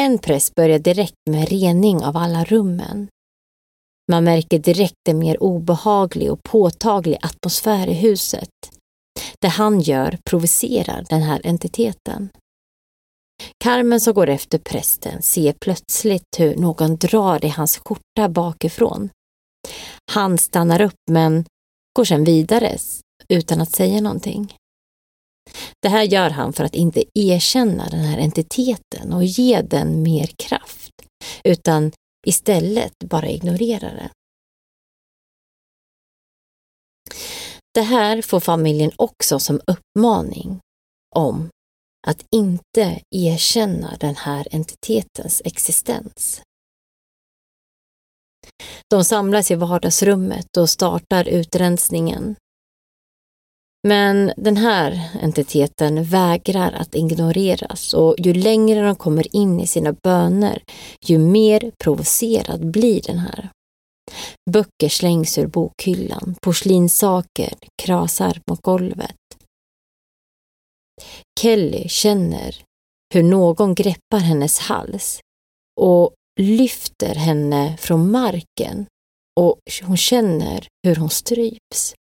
Speaker 2: En präst börjar direkt med rening av alla rummen. Man märker direkt en mer obehaglig och påtaglig atmosfär i huset. Det han gör provocerar den här entiteten. Carmen som går efter prästen ser plötsligt hur någon drar i hans skjorta bakifrån. Han stannar upp men går sedan vidare utan att säga någonting. Det här gör han för att inte erkänna den här entiteten och ge den mer kraft, utan istället bara ignorera den. Det här får familjen också som uppmaning om att inte erkänna den här entitetens existens. De samlas i vardagsrummet och startar utrensningen. Men den här entiteten vägrar att ignoreras och ju längre de kommer in i sina böner, ju mer provocerad blir den här. Böcker slängs ur bokhyllan, porslinssaker krasar mot golvet. Kelly känner hur någon greppar hennes hals och lyfter henne från marken och hon känner hur hon stryps.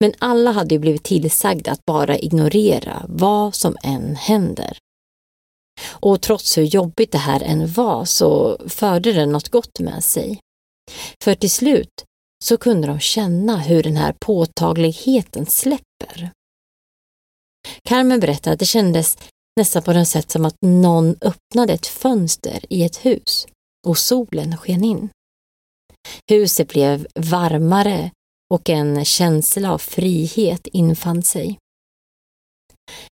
Speaker 2: Men alla hade ju blivit tillsagda att bara ignorera vad som än händer. Och trots hur jobbigt det här än var så förde det något gott med sig. För till slut så kunde de känna hur den här påtagligheten släpper. Carmen berättade att det kändes nästan på något sätt som att någon öppnade ett fönster i ett hus och solen sken in. Huset blev varmare och en känsla av frihet infann sig.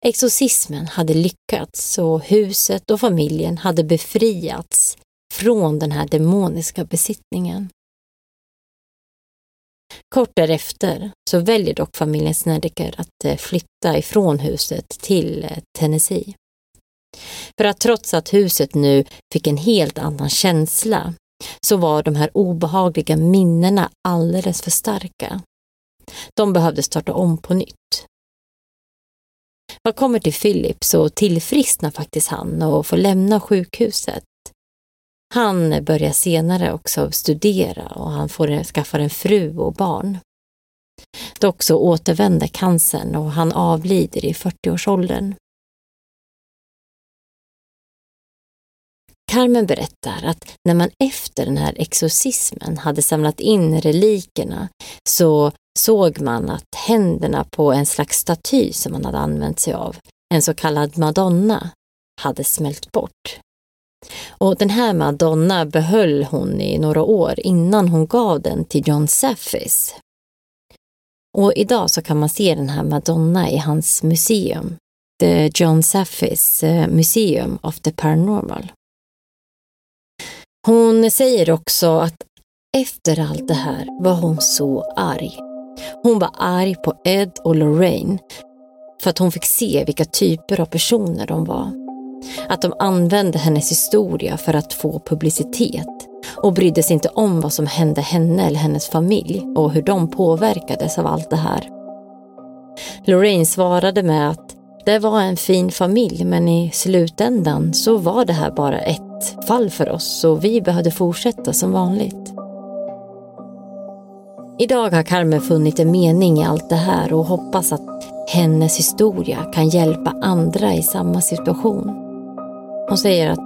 Speaker 2: Exorcismen hade lyckats och huset och familjen hade befriats från den här demoniska besittningen. Kort därefter så väljer dock familjen Snedeker att eh, flytta ifrån huset till eh, Tennessee. För att trots att huset nu fick en helt annan känsla så var de här obehagliga minnena alldeles för starka. De behövde starta om på nytt. Vad kommer till Philip så tillfrisknar faktiskt han och får lämna sjukhuset. Han börjar senare också studera och han får skaffa en fru och barn. Dock så återvänder cancern och han avlider i 40-årsåldern. Carmen berättar att när man efter den här exorcismen hade samlat in relikerna så såg man att händerna på en slags staty som man hade använt sig av, en så kallad madonna, hade smält bort. Och den här Madonna behöll hon i några år innan hon gav den till John Saffis. Och idag så kan man se den här Madonna i hans museum, The John Saffis eh, Museum of the Paranormal. Hon säger också att efter allt det här var hon så arg. Hon var arg på Ed och Lorraine för att hon fick se vilka typer av personer de var. Att de använde hennes historia för att få publicitet och brydde sig inte om vad som hände henne eller hennes familj och hur de påverkades av allt det här. Lorraine svarade med att det var en fin familj men i slutändan så var det här bara ett fall för oss och vi behövde fortsätta som vanligt. Idag har Carmen funnit en mening i allt det här och hoppas att hennes historia kan hjälpa andra i samma situation. Hon säger att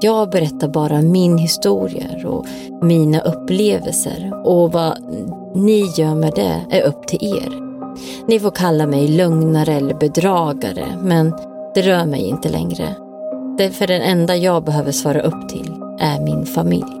Speaker 2: jag berättar bara min historia och mina upplevelser och vad ni gör med det är upp till er. Ni får kalla mig lögnare eller bedragare, men det rör mig inte längre. Därför den enda jag behöver svara upp till är min familj.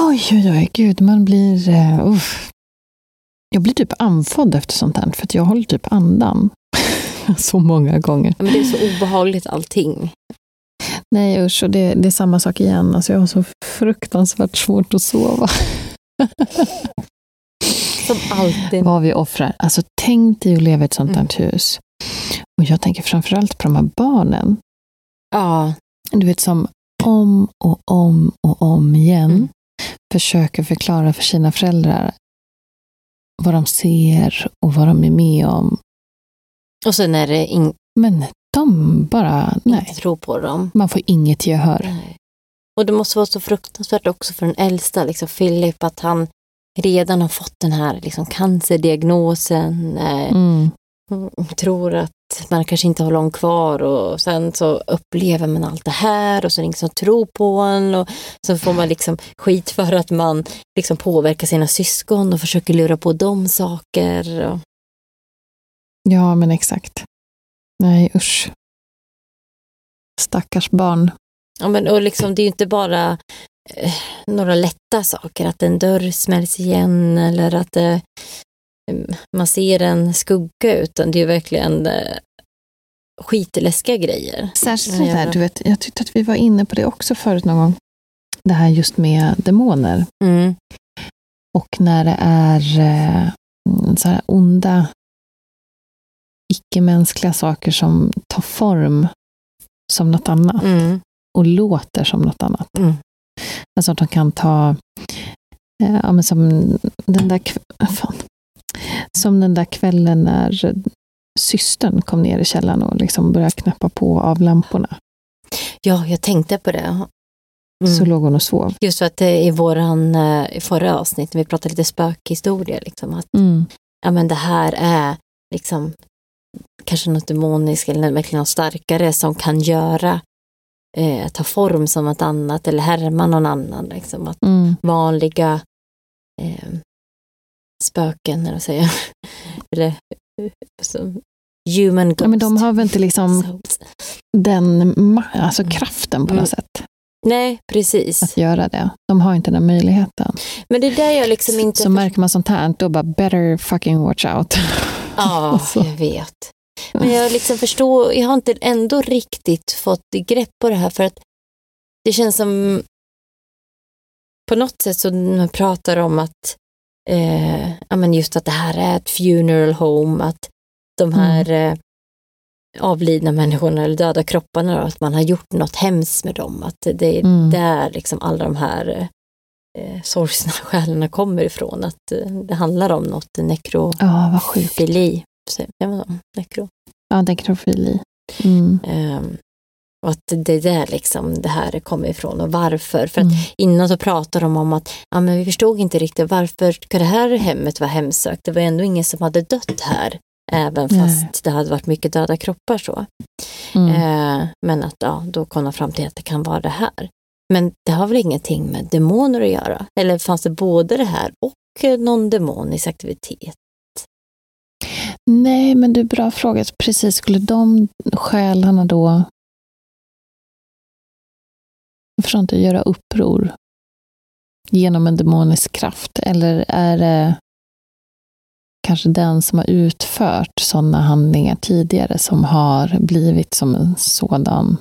Speaker 1: Oj, oj, oj, gud, man blir... Uh, uff. Jag blir typ andfådd efter sånt här, för jag håller typ andan. så många gånger.
Speaker 2: Men det är så obehagligt allting.
Speaker 1: Nej usch, och det, det är samma sak igen. Alltså, jag har så fruktansvärt svårt att sova.
Speaker 2: Som alltid.
Speaker 1: Vad vi offrar. Alltså tänk dig att leva i ett sånt här hus. Och jag tänker framförallt på de här barnen.
Speaker 2: Ja,
Speaker 1: Du vet som om och om och om igen
Speaker 2: Mm.
Speaker 1: Försöker förklara för sina föräldrar vad de ser och vad de är med om.
Speaker 2: och sen är det ing-
Speaker 1: Men de bara, nej,
Speaker 2: inte tro på dem.
Speaker 1: man får inget gehör.
Speaker 2: Nej. Och det måste vara så fruktansvärt också för den äldsta, liksom Philip, att han redan har fått den här liksom, cancerdiagnosen. Eh,
Speaker 1: Mm.
Speaker 2: mm, tror att man kanske inte har långt kvar och sen så upplever man allt det här och så är det ingen som tror på en och så får man liksom skit för att man liksom påverkar sina syskon och försöker lura på dem saker. Och,
Speaker 1: Ja, men exakt. Nej, usch. Stackars barn.
Speaker 2: ja, men, och liksom, det är ju inte bara eh, några lätta saker, att en dörr smälls igen eller att eh, man ser en skugga, utan det är verkligen eh, skitläskiga grejer.
Speaker 1: Särskilt sånt här, du vet, jag tyckte att vi var inne på det också förut någon gång. Det här just med demoner.
Speaker 2: Mm.
Speaker 1: Och när det är eh, så här onda, icke-mänskliga saker som tar form som något annat
Speaker 2: Mm.
Speaker 1: och låter som något annat.
Speaker 2: Mm.
Speaker 1: Alltså att de kan ta, eh, ja, men som den där, fan, som den där kvällen när systern kom ner i källaren och liksom började knäppa på av lamporna.
Speaker 2: Ja, jag tänkte på det.
Speaker 1: Så låg hon och sov.
Speaker 2: Just för att det i våran, eh, i förra avsnitt, när vi pratade lite spökhistoria, liksom, att
Speaker 1: Mm.
Speaker 2: ja, men det här är liksom kanske något demoniskt eller verkligen något starkare som kan göra, eh, ta form som något annat eller härma någon annan. Liksom, att
Speaker 1: Mm.
Speaker 2: vanliga eh, spöken, eller vad säger eller eh, som human ghost.
Speaker 1: Ja, men de har väl inte liksom den alltså kraften på något
Speaker 2: Mm.
Speaker 1: sätt
Speaker 2: Nej, precis.
Speaker 1: att göra det. De har inte den möjligheten.
Speaker 2: Men det är där jag liksom inte...
Speaker 1: Så märker man sånt här, då bara better fucking watch out.
Speaker 2: Ja, jag vet. Men jag liksom förstår, jag har inte ändå riktigt fått grepp på det här för att det känns som på något sätt så man pratar om att eh, ja, men just att det här är ett funeral home, att de här eh, avlidna människorna eller döda kropparna, då, att man har gjort något hemskt med dem, att det är
Speaker 1: Mm.
Speaker 2: där liksom alla de här eh, sorgsna själarna kommer ifrån, att eh, det handlar om något nekro
Speaker 1: Ja?
Speaker 2: Nekro.
Speaker 1: Ja, nekrofili. Mm.
Speaker 2: Ehm, och att det är där liksom det här kommer ifrån och varför. För att
Speaker 1: Mm.
Speaker 2: innan så pratade de om att ja, men vi förstod inte riktigt varför ska det här hemmet vara hemsökt? Det var ändå ingen som hade dött här. Även
Speaker 1: Nej.
Speaker 2: fast det hade varit mycket döda kroppar så.
Speaker 1: Mm.
Speaker 2: Eh, men att ja, då kom de fram till att det kan vara det här. Men det har väl ingenting med demoner att göra? Eller fanns det både det här och eh, någon demonisk aktivitet?
Speaker 1: Nej, men är bra fråga. Precis, skulle de själarna då förstår inte, göra uppror genom en demonisk kraft? Eller är det kanske den som har utfört sådana handlingar tidigare som har blivit som en sådan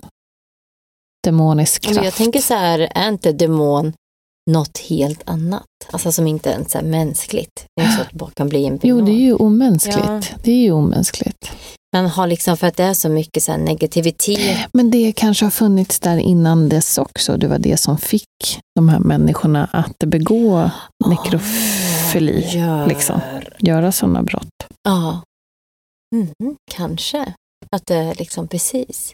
Speaker 1: demonisk
Speaker 2: Men
Speaker 1: kraft?
Speaker 2: jag tänker så här, är inte demon något helt annat? Alltså som inte ens är mänskligt. Det är så att bara kan bli en
Speaker 1: Jo,
Speaker 2: demon.
Speaker 1: det är ju omänskligt.
Speaker 2: Ja.
Speaker 1: Det är ju omänskligt.
Speaker 2: Man har liksom, för att det är så mycket så negativitet.
Speaker 1: Men det kanske har funnits där innan dess också. Det var det som fick de här människorna att begå nekrofili.
Speaker 2: Gör-
Speaker 1: liksom. Göra sådana brott.
Speaker 2: Ja. Mhm, kanske. Att det är liksom precis.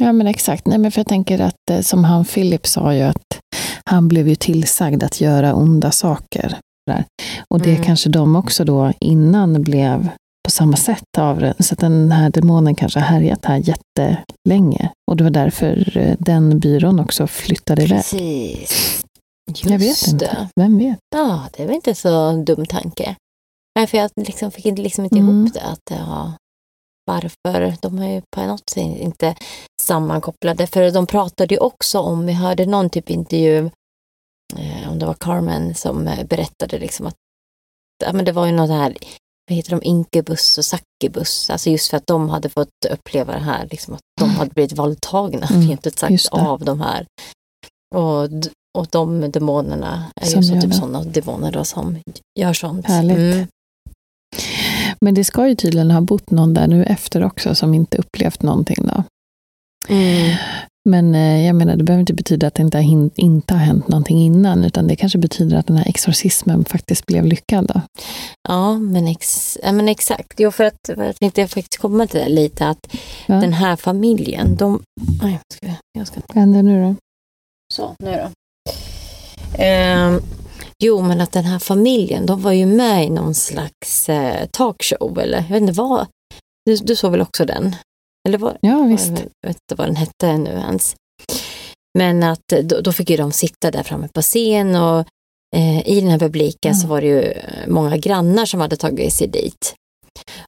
Speaker 1: Ja, men exakt. Nej, men för jag tänker att eh, som han Philip sa ju att han blev ju tillsagd att göra onda saker. Där. Och det
Speaker 2: Mm.
Speaker 1: kanske de också då innan blev på samma sätt av det. Så att den här demonen kanske har härjat här jättelänge. Och det var därför eh, den byrån också flyttade iväg.
Speaker 2: Just
Speaker 1: Jag vet inte.
Speaker 2: det.
Speaker 1: Vem vet?
Speaker 2: Ja, det var inte så dum tanke. Nej, för jag liksom fick liksom inte
Speaker 1: Mm.
Speaker 2: ihop det. Att, ja, varför? De är ju på något sätt inte sammankopplade. För de pratade ju också om, vi hörde någon typ intervju, eh, om det var Carmen som eh, berättade liksom att ja, men det var ju något här, vad heter de, inkubus och succubus. Alltså just för att de hade fått uppleva det här, liksom att de hade blivit våldtagna,
Speaker 1: Mm,
Speaker 2: rent ut sagt, av de här. Och, och de demonerna är
Speaker 1: Som
Speaker 2: ju så typ sådana demoner då som gör sånt.
Speaker 1: Härligt.
Speaker 2: Mm.
Speaker 1: Men det ska ju tydligen ha bott någon där nu efter också som inte upplevt någonting då.
Speaker 2: Mm.
Speaker 1: Men eh, jag menar, det behöver inte betyda att det inte har, inte har hänt någonting innan, utan det kanske betyder att den här exorcismen faktiskt blev lyckad. Då.
Speaker 2: Ja, men, ex, ja, men exakt. Jo, för att jag tänkte faktiskt komma till det lite att
Speaker 1: Ja.
Speaker 2: den här familjen, de... Oj, ska jag, jag ska
Speaker 1: Vad händer nu då?
Speaker 2: Så, nu då. Ehm, jo, men att den här familjen, de var ju med i någon slags eh, talkshow, eller jag vet inte vad. Du, du såg väl också den? Eller vad?
Speaker 1: Ja, visst.
Speaker 2: Jag vet inte vad den hette nu ens. Men att eh, då, då fick ju de sitta där framme på scen och eh, i den här publiken så
Speaker 1: Mm.
Speaker 2: var det ju eh, många grannar som hade tagit sig dit.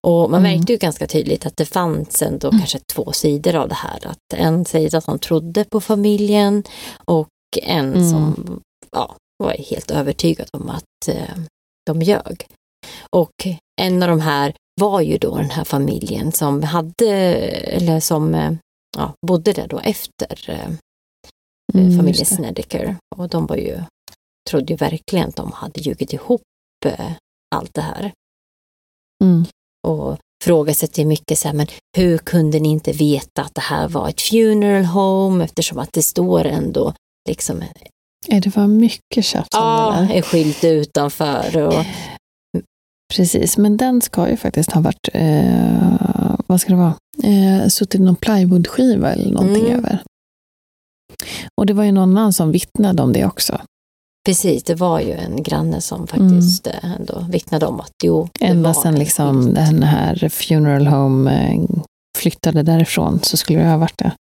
Speaker 2: Och man
Speaker 1: Mm.
Speaker 2: märkte ju ganska tydligt att det fanns ändå kanske två sidor av det här. Att en sida som trodde på familjen och en
Speaker 1: Mm.
Speaker 2: som ja, var helt övertygad om att eh, de ljög. Och en av de här var ju då den här familjen som hade, eller som eh, ja, bodde där då efter eh,
Speaker 1: Mm,
Speaker 2: familjen. Snedeker. Och de var ju, trodde ju verkligen att de hade ljugit ihop eh, allt det här.
Speaker 1: Mm.
Speaker 2: Och frågasätter ju mycket så här, men hur kunde ni inte veta att det här var ett funeral home eftersom att det står ändå liksom
Speaker 1: Det var mycket tjafs om
Speaker 2: ja, en skylt utanför och
Speaker 1: Precis, men den ska ju faktiskt ha varit, eh, vad ska det vara, eh, suttit någon plywoodskiva eller någonting
Speaker 2: Mm.
Speaker 1: över. Och det var ju någon annan som vittnade om det också.
Speaker 2: precis, det var ju en granne som faktiskt eh, ändå vittnade om att jo, det
Speaker 1: Ända
Speaker 2: var
Speaker 1: sedan liksom den här funeral home eh, flyttade därifrån så skulle det ha varit det.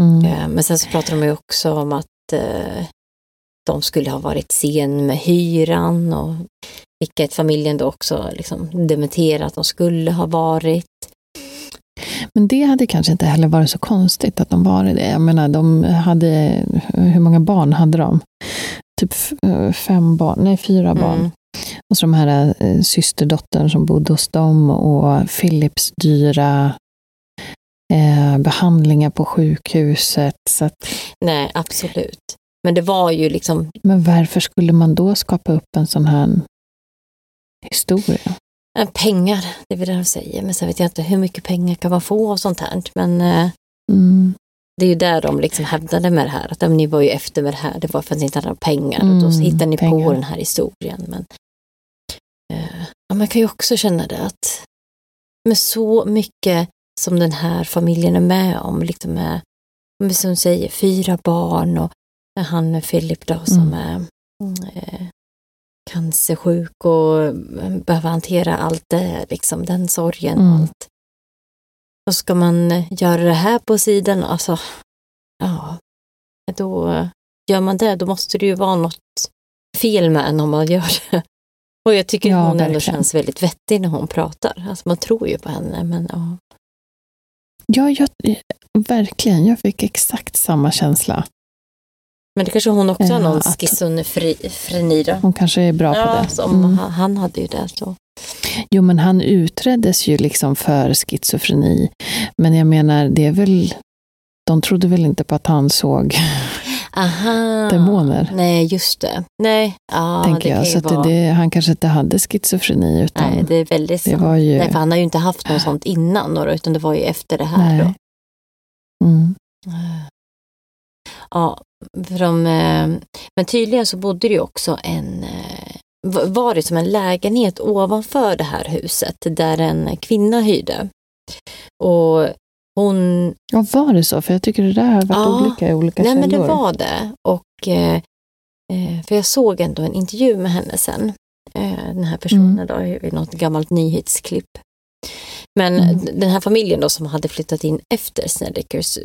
Speaker 1: Mm.
Speaker 2: Eh, Men sen så pratar de ju också om att eh, de skulle ha varit sen med hyran och vilket familjen då också liksom dementerat att de skulle ha varit.
Speaker 1: Men det hade kanske inte heller varit så konstigt att de var det. Jag menar, de hade, hur många barn hade de? Typ eh, fem barn, nej fyra barn.
Speaker 2: Mm.
Speaker 1: Och så de här eh, systerdottern som bodde hos dem och Philips dyra eh, behandlingar på sjukhuset. Så att,
Speaker 2: Nej, absolut. Men det var ju liksom,
Speaker 1: men varför skulle man då skapa upp en sån här historia?
Speaker 2: eh, pengar, det är väl det de säger. Men sen vet jag inte hur mycket pengar kan man få och sånt här. Men eh,
Speaker 1: Mm.
Speaker 2: det är ju där de liksom hävdade med det här. Att ni var ju efter med det här, det var för att ni inte hade några pengar. och då
Speaker 1: Mm,
Speaker 2: hittar ni på
Speaker 1: pengar.
Speaker 2: den här historien. Men eh, ja, man kan ju också känna det att med så mycket som den här familjen är med om, liksom med som säger, fyra barn och han Philip då som
Speaker 1: Mm.
Speaker 2: är mm, eh, cancersjuk och eh, behöver hantera allt det, liksom den sorgen och
Speaker 1: Mm.
Speaker 2: allt. Och ska man eh, göra det här på sidan, alltså, ja, då eh, gör man det, då måste det ju vara något fel med en om man gör det. Och jag tycker
Speaker 1: Ja,
Speaker 2: hon ändå
Speaker 1: verkligen.
Speaker 2: känns väldigt vettig när hon pratar. Alltså man tror ju på henne, men ja.
Speaker 1: Ja, jag, verkligen. Jag fick exakt samma känsla.
Speaker 2: Men det kanske hon också har
Speaker 1: Ja,
Speaker 2: någon
Speaker 1: att-
Speaker 2: schizofreni då.
Speaker 1: Hon kanske är bra på
Speaker 2: Ja,
Speaker 1: det.
Speaker 2: som
Speaker 1: Mm.
Speaker 2: han, han hade ju det. Så.
Speaker 1: Jo, men han utreddes ju liksom för schizofreni. Men jag menar, det är väl... De trodde väl inte på att han såg,
Speaker 2: Aha.
Speaker 1: Demoner.
Speaker 2: Nej, just det. Nej, ja,
Speaker 1: tänker
Speaker 2: det
Speaker 1: jag. Så
Speaker 2: vara.
Speaker 1: det, han kanske inte hade schizofreni, utan
Speaker 2: Nej, det är väldigt
Speaker 1: det
Speaker 2: sant.
Speaker 1: var ju...
Speaker 2: Nej, för han har ju inte haft något sånt innan, då, utan det var ju efter det här. Då.
Speaker 1: Nej. Mm.
Speaker 2: Ja, för de, eh, men tydligen så bodde det ju också en, eh, var det som en lägenhet ovanför det här huset där en kvinna hyrde. Och hon,
Speaker 1: Ja, var det så? För jag tycker det där har varit
Speaker 2: Ja.
Speaker 1: olika i olika
Speaker 2: nej men
Speaker 1: källor.
Speaker 2: det var det. Och, eh, eh, för jag såg ändå en intervju med henne sen. Eh, den här personen
Speaker 1: Mm.
Speaker 2: då, i något gammalt nyhetsklipp. Men
Speaker 1: Mm.
Speaker 2: den här familjen då som hade flyttat in efter Snedekers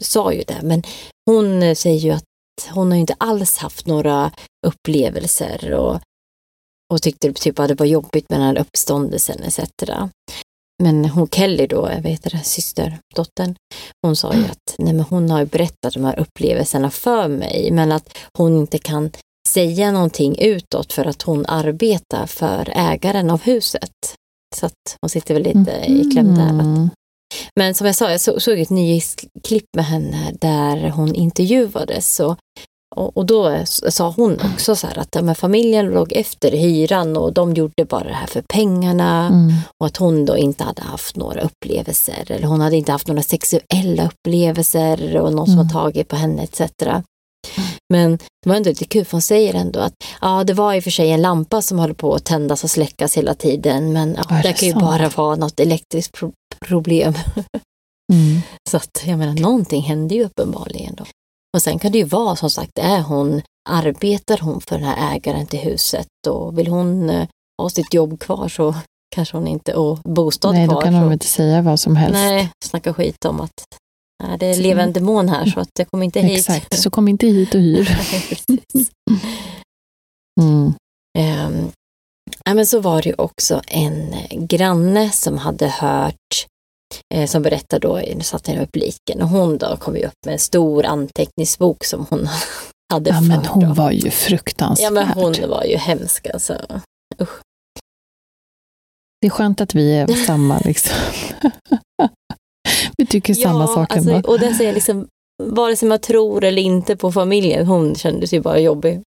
Speaker 2: sa ju det, men hon eh, säger ju att hon har inte alls haft några upplevelser och, och tyckte typ att det var jobbigt med den här uppståndelsen etc. Men hon Kelly då, jag vet det, systerdottern, hon sa ju att nej, men hon har ju berättat de här upplevelserna för mig, men att hon inte kan säga någonting utåt för att hon arbetar för ägaren av huset. Så att hon sitter väl lite i kläm där.
Speaker 1: Mm.
Speaker 2: men som jag sa, jag så, såg ett nyhetsklipp med henne där hon intervjuades. Och, och, och då sa hon också så här att ja, men familjen låg efter hyran och de gjorde bara det här för pengarna.
Speaker 1: Mm.
Speaker 2: Och att hon då inte hade haft några upplevelser. Eller hon hade inte haft några sexuella upplevelser och någon som
Speaker 1: Mm.
Speaker 2: har tagit på henne etc. Men det var ändå lite kul för hon säger ändå att ja, det var i och för sig en lampa som höll på att tändas och släckas hela tiden. Men ja, det
Speaker 1: det
Speaker 2: kan ju
Speaker 1: sant?
Speaker 2: bara vara något elektriskt pro- problem.
Speaker 1: Mm.
Speaker 2: Så att jag menar, någonting hände ju uppenbarligen då. Och sen kan det ju vara som sagt, är hon, arbetar hon för den här ägaren till huset och vill hon eh, ha sitt jobb kvar så kanske hon inte, och bostad
Speaker 1: Nej,
Speaker 2: kvar.
Speaker 1: då kan
Speaker 2: så,
Speaker 1: de inte säga vad som helst.
Speaker 2: nej, snacka skit om att nej, det är en demon här så att det kommer inte hit.
Speaker 1: Exakt, så kom inte hit och hyr. Mm.
Speaker 2: Ja, men så var det ju också en eh, granne som hade hört, som berättade då, nu satt jag i publiken, och hon då kom ju upp med en stor anteckningsbok som hon hade
Speaker 1: Ja, men hon
Speaker 2: då.
Speaker 1: var ju fruktansvärd.
Speaker 2: Ja, men hon var ju hemsk alltså.
Speaker 1: Det är skönt att vi är samma liksom. vi tycker samma sak
Speaker 2: alltså, och den säger liksom, vare sig man tror eller inte på familjen, hon kändes ju bara jobbig.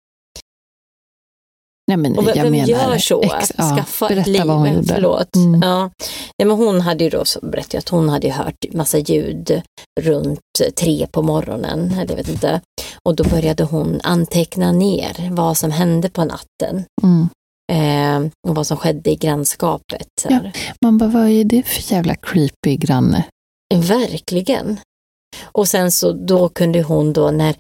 Speaker 1: Nej, men
Speaker 2: Och vem,
Speaker 1: menar,
Speaker 2: gör så?
Speaker 1: ex- ja,
Speaker 2: Skaffa ett liv.
Speaker 1: vad hon.
Speaker 2: Förlåt.
Speaker 1: Mm.
Speaker 2: Ja. ja, men hon hade ju då, så berättade att hon hade hört massa ljud runt tre på morgonen, eller jag vet inte. Och då började hon anteckna ner vad som hände på natten.
Speaker 1: Mm.
Speaker 2: Eh, och vad som skedde i grannskapet. Här.
Speaker 1: Man bara, vad är det för jävla creepy granne?
Speaker 2: Verkligen. Och sen så då kunde hon då när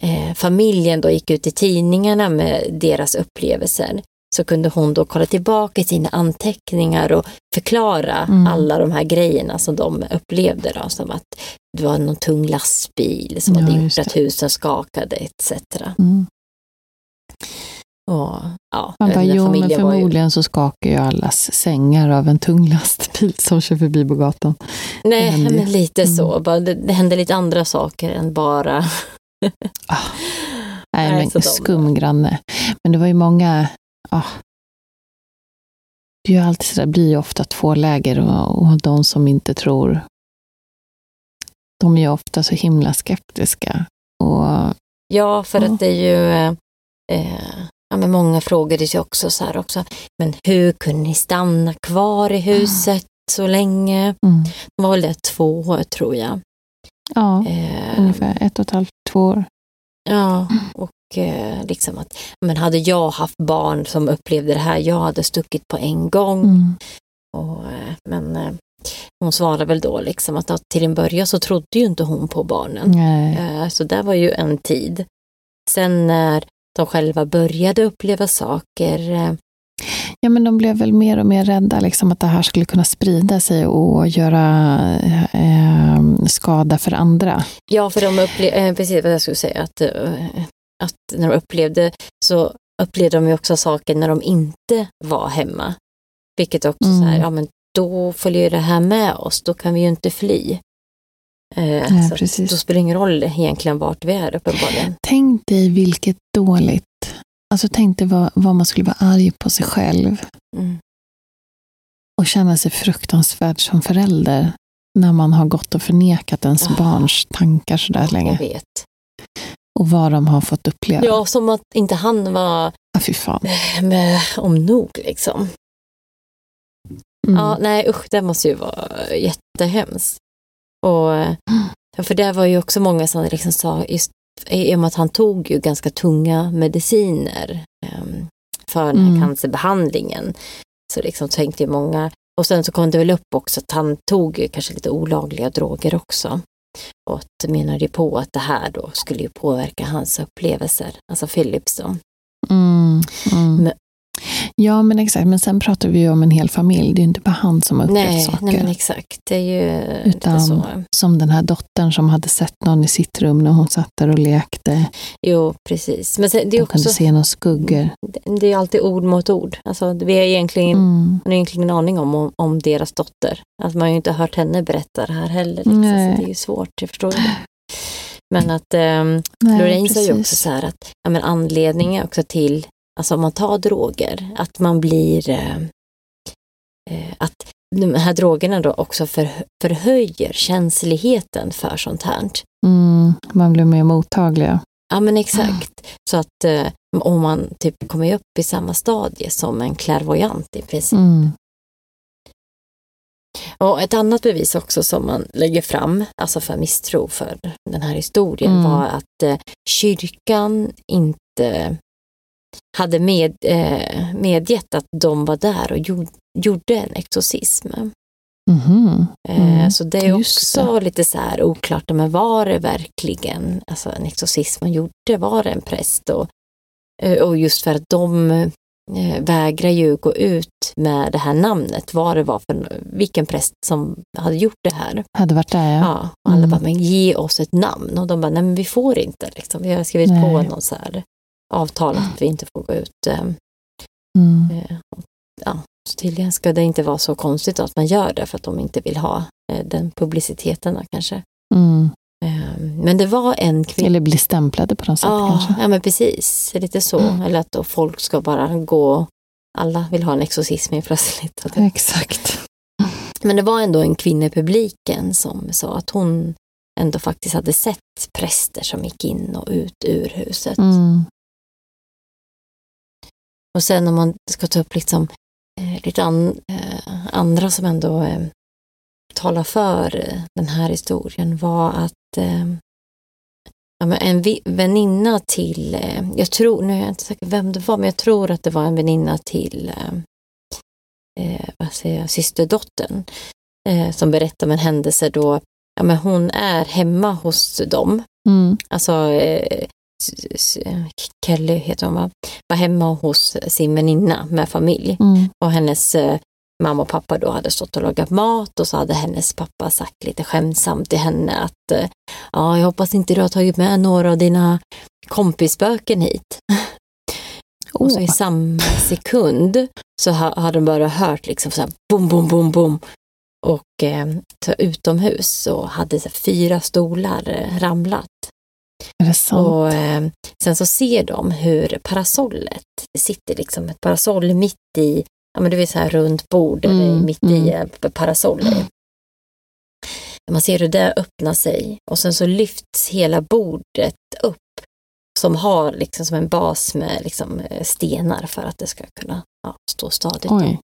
Speaker 2: eh, familjen då gick ut i tidningarna med deras upplevelser så kunde hon då kolla tillbaka i sina anteckningar och förklara
Speaker 1: Mm.
Speaker 2: alla de här grejerna som de upplevde. Då, som att det var någon tung lastbil som
Speaker 1: Ja,
Speaker 2: hade gjort att husen skakade etc.
Speaker 1: Mm.
Speaker 2: Och, ja,
Speaker 1: Man bara, jo, men
Speaker 2: var ju-
Speaker 1: förmodligen så skakar ju allas sängar av en tung lastbil som kör förbi på gatan.
Speaker 2: Nej, men lite
Speaker 1: Mm.
Speaker 2: så. Bara, det, det hände lite andra saker än bara...
Speaker 1: Nej,
Speaker 2: Nej,
Speaker 1: men
Speaker 2: så de-
Speaker 1: skum granne. Men det var ju många, ah. Det är ju alltid så där, blir ju ofta två läger och, och de som inte tror, de är ju ofta så himla skeptiska. Och
Speaker 2: Ja, för
Speaker 1: Ja.
Speaker 2: att det är ju... Eh, ja, men många frågade sig också så här också. Men hur kunde ni stanna kvar i huset så länge?
Speaker 1: mm,
Speaker 2: Det var väl det två år tror jag.
Speaker 1: ja,
Speaker 2: Eh,
Speaker 1: ungefär ett och ett halvt, två år.
Speaker 2: Ja, och eh, liksom att, men hade jag haft barn som upplevde det här, jag hade stuckit på en gång.
Speaker 1: Mm.
Speaker 2: Och, eh, men eh, hon svarade väl då liksom att, att till en början så trodde ju inte hon på barnen. Eh, så det var ju en tid. Sen när de själva började uppleva saker,
Speaker 1: Ja, men de blev väl mer och mer rädda liksom, att det här skulle kunna sprida sig och göra eh, skada för andra.
Speaker 2: ja för de upplevde, eh, precis vad jag skulle säga, att, eh, att när de upplevde så upplevde de ju också saker när de inte var hemma. Vilket också så här,
Speaker 1: Mm.
Speaker 2: ja men då följer det här med oss, då kan vi ju inte fly. Eh, så
Speaker 1: precis.
Speaker 2: Då spelar det ingen roll egentligen vart vi är uppenbarligen.
Speaker 1: Tänk dig vilket dåligt, alltså tänk dig vad, vad man skulle vara arg på sig själv
Speaker 2: Mm.
Speaker 1: och känna sig fruktansvärd som förälder när man har gått och förnekat ens
Speaker 2: Ja.
Speaker 1: barns tankar så där
Speaker 2: Jag
Speaker 1: länge
Speaker 2: vet.
Speaker 1: och vad de har fått uppleva.
Speaker 2: Ja, som att inte han var
Speaker 1: Ah, fy fan.
Speaker 2: med om nog liksom.
Speaker 1: Mm.
Speaker 2: Ja, nej usch, det måste ju vara jättehemskt. Och, eh, ja, för det var ju också många som liksom sa, just i och med att han tog ju ganska tunga mediciner ehm, för den här
Speaker 1: Mm.
Speaker 2: cancerbehandlingen. Så liksom tänkte ju många, och sen så kom det väl upp också att han tog kanske lite olagliga droger också. Och menade ju på att det här då skulle ju påverka hans upplevelser, alltså Philips då.
Speaker 1: Mm. Mm. Ja, men exakt. Men sen pratar vi ju om en hel familj. Det är ju inte bara han som har upplevt
Speaker 2: Nej,
Speaker 1: saker.
Speaker 2: nej men exakt, det är ju
Speaker 1: Utan-
Speaker 2: så.
Speaker 1: Som den här dottern som hade sett någon i sitt rum när hon satt där och lekte.
Speaker 2: Jo, precis. Men sen, det är
Speaker 1: De
Speaker 2: också,
Speaker 1: kunde se några skuggor.
Speaker 2: det, det är alltid ord mot ord. Alltså, vi har egentligen,
Speaker 1: Mm.
Speaker 2: har egentligen ingen aning om, om, om deras dotter. Alltså, man har ju inte hört henne berätta det här heller. Liksom,
Speaker 1: Nej.
Speaker 2: så det är ju svårt, jag förstår det. Men att um,
Speaker 1: Nej,
Speaker 2: Lorraine sa ju också så här att ja, men anledningen också till, alltså om man tar droger, att man blir, eh, eh, att de här drogerna då också för, förhöjer känsligheten för sånt här.
Speaker 1: Mm. Man blir mer mottagliga.
Speaker 2: Ja men exakt. Så att eh, om man typ kommer upp i samma stadie som en clairvoyant i princip.
Speaker 1: Mm.
Speaker 2: Och ett annat bevis också som man lägger fram, alltså för misstro för den här historien,
Speaker 1: Mm.
Speaker 2: var att eh, kyrkan inte hade med, eh, medgett att de var där och gjorde, gjorde en exorcism.
Speaker 1: Mhm.
Speaker 2: Eh,
Speaker 1: Mm.
Speaker 2: Så det är också lite så här oklart, men var det verkligen alltså en exorcism man gjorde? Var det en präst? Och, eh, och just för att de eh, vägrar ju gå ut med det här namnet, vad det var för, vilken präst som hade gjort det här.
Speaker 1: Hade varit där, ja.
Speaker 2: Ja, och alla
Speaker 1: Mm.
Speaker 2: bara, men ge oss ett namn. Och de bara, nej men vi får inte. Liksom. Vi har skrivit på
Speaker 1: Nej.
Speaker 2: någon så här avtal att vi inte får gå ut. Eh,
Speaker 1: Mm.
Speaker 2: eh, ja, så tydligen ska det inte vara så konstigt att man gör det för att de inte vill ha eh, den publiciteten då, kanske.
Speaker 1: Mm.
Speaker 2: Eh, Men det var en kvinna.
Speaker 1: Eller bli stämplade på något sätt
Speaker 2: Ja,
Speaker 1: kanske.
Speaker 2: ja, men precis. Lite så.
Speaker 1: Mm.
Speaker 2: Eller att folk ska bara gå, alla vill ha en exorcism helt plötsligt. Det-
Speaker 1: Exakt.
Speaker 2: Men det var ändå en kvinna i publiken som sa att hon ändå faktiskt hade sett präster som gick in och ut ur huset.
Speaker 1: Mm.
Speaker 2: Och sen om man ska ta upp liksom, eh, lite an, eh, andra som ändå eh, talar för eh, den här historien var att eh, ja, en väninna till, eh, jag tror, nu är jag inte säker vem det var, men jag tror att det var en väninna till vad säger jag, systerdottern som berättar om en händelse då ja, men hon är hemma hos dem
Speaker 1: Mm.
Speaker 2: alltså eh, Kelly heter hon va, var hemma hos sin väninna med familj
Speaker 1: Mm.
Speaker 2: och hennes eh, mamma och pappa då hade stått och lagat mat och så hade hennes pappa sagt lite skämtsamt till henne att eh, ja, jag hoppas inte du har tagit med några av dina kompisspöken hit. Och så i samma sekund så ha, hade de bara hört liksom så här bom, bom, bom, bom. Och eh, utomhus så hade så här, fyra stolar eh, ramlat.
Speaker 1: Är det sant?
Speaker 2: Och eh, sen så ser de hur parasollet, det sitter liksom ett parasoll mitt i, ja men du vet så här runt bord,
Speaker 1: Mm,
Speaker 2: eller mitt i
Speaker 1: mm.
Speaker 2: eh, parasoller. Man ser hur det öppnar sig och sen så lyfts hela bordet upp som har liksom som en bas med liksom eh, stenar för att det ska kunna ja, stå stadigt.
Speaker 1: Oj.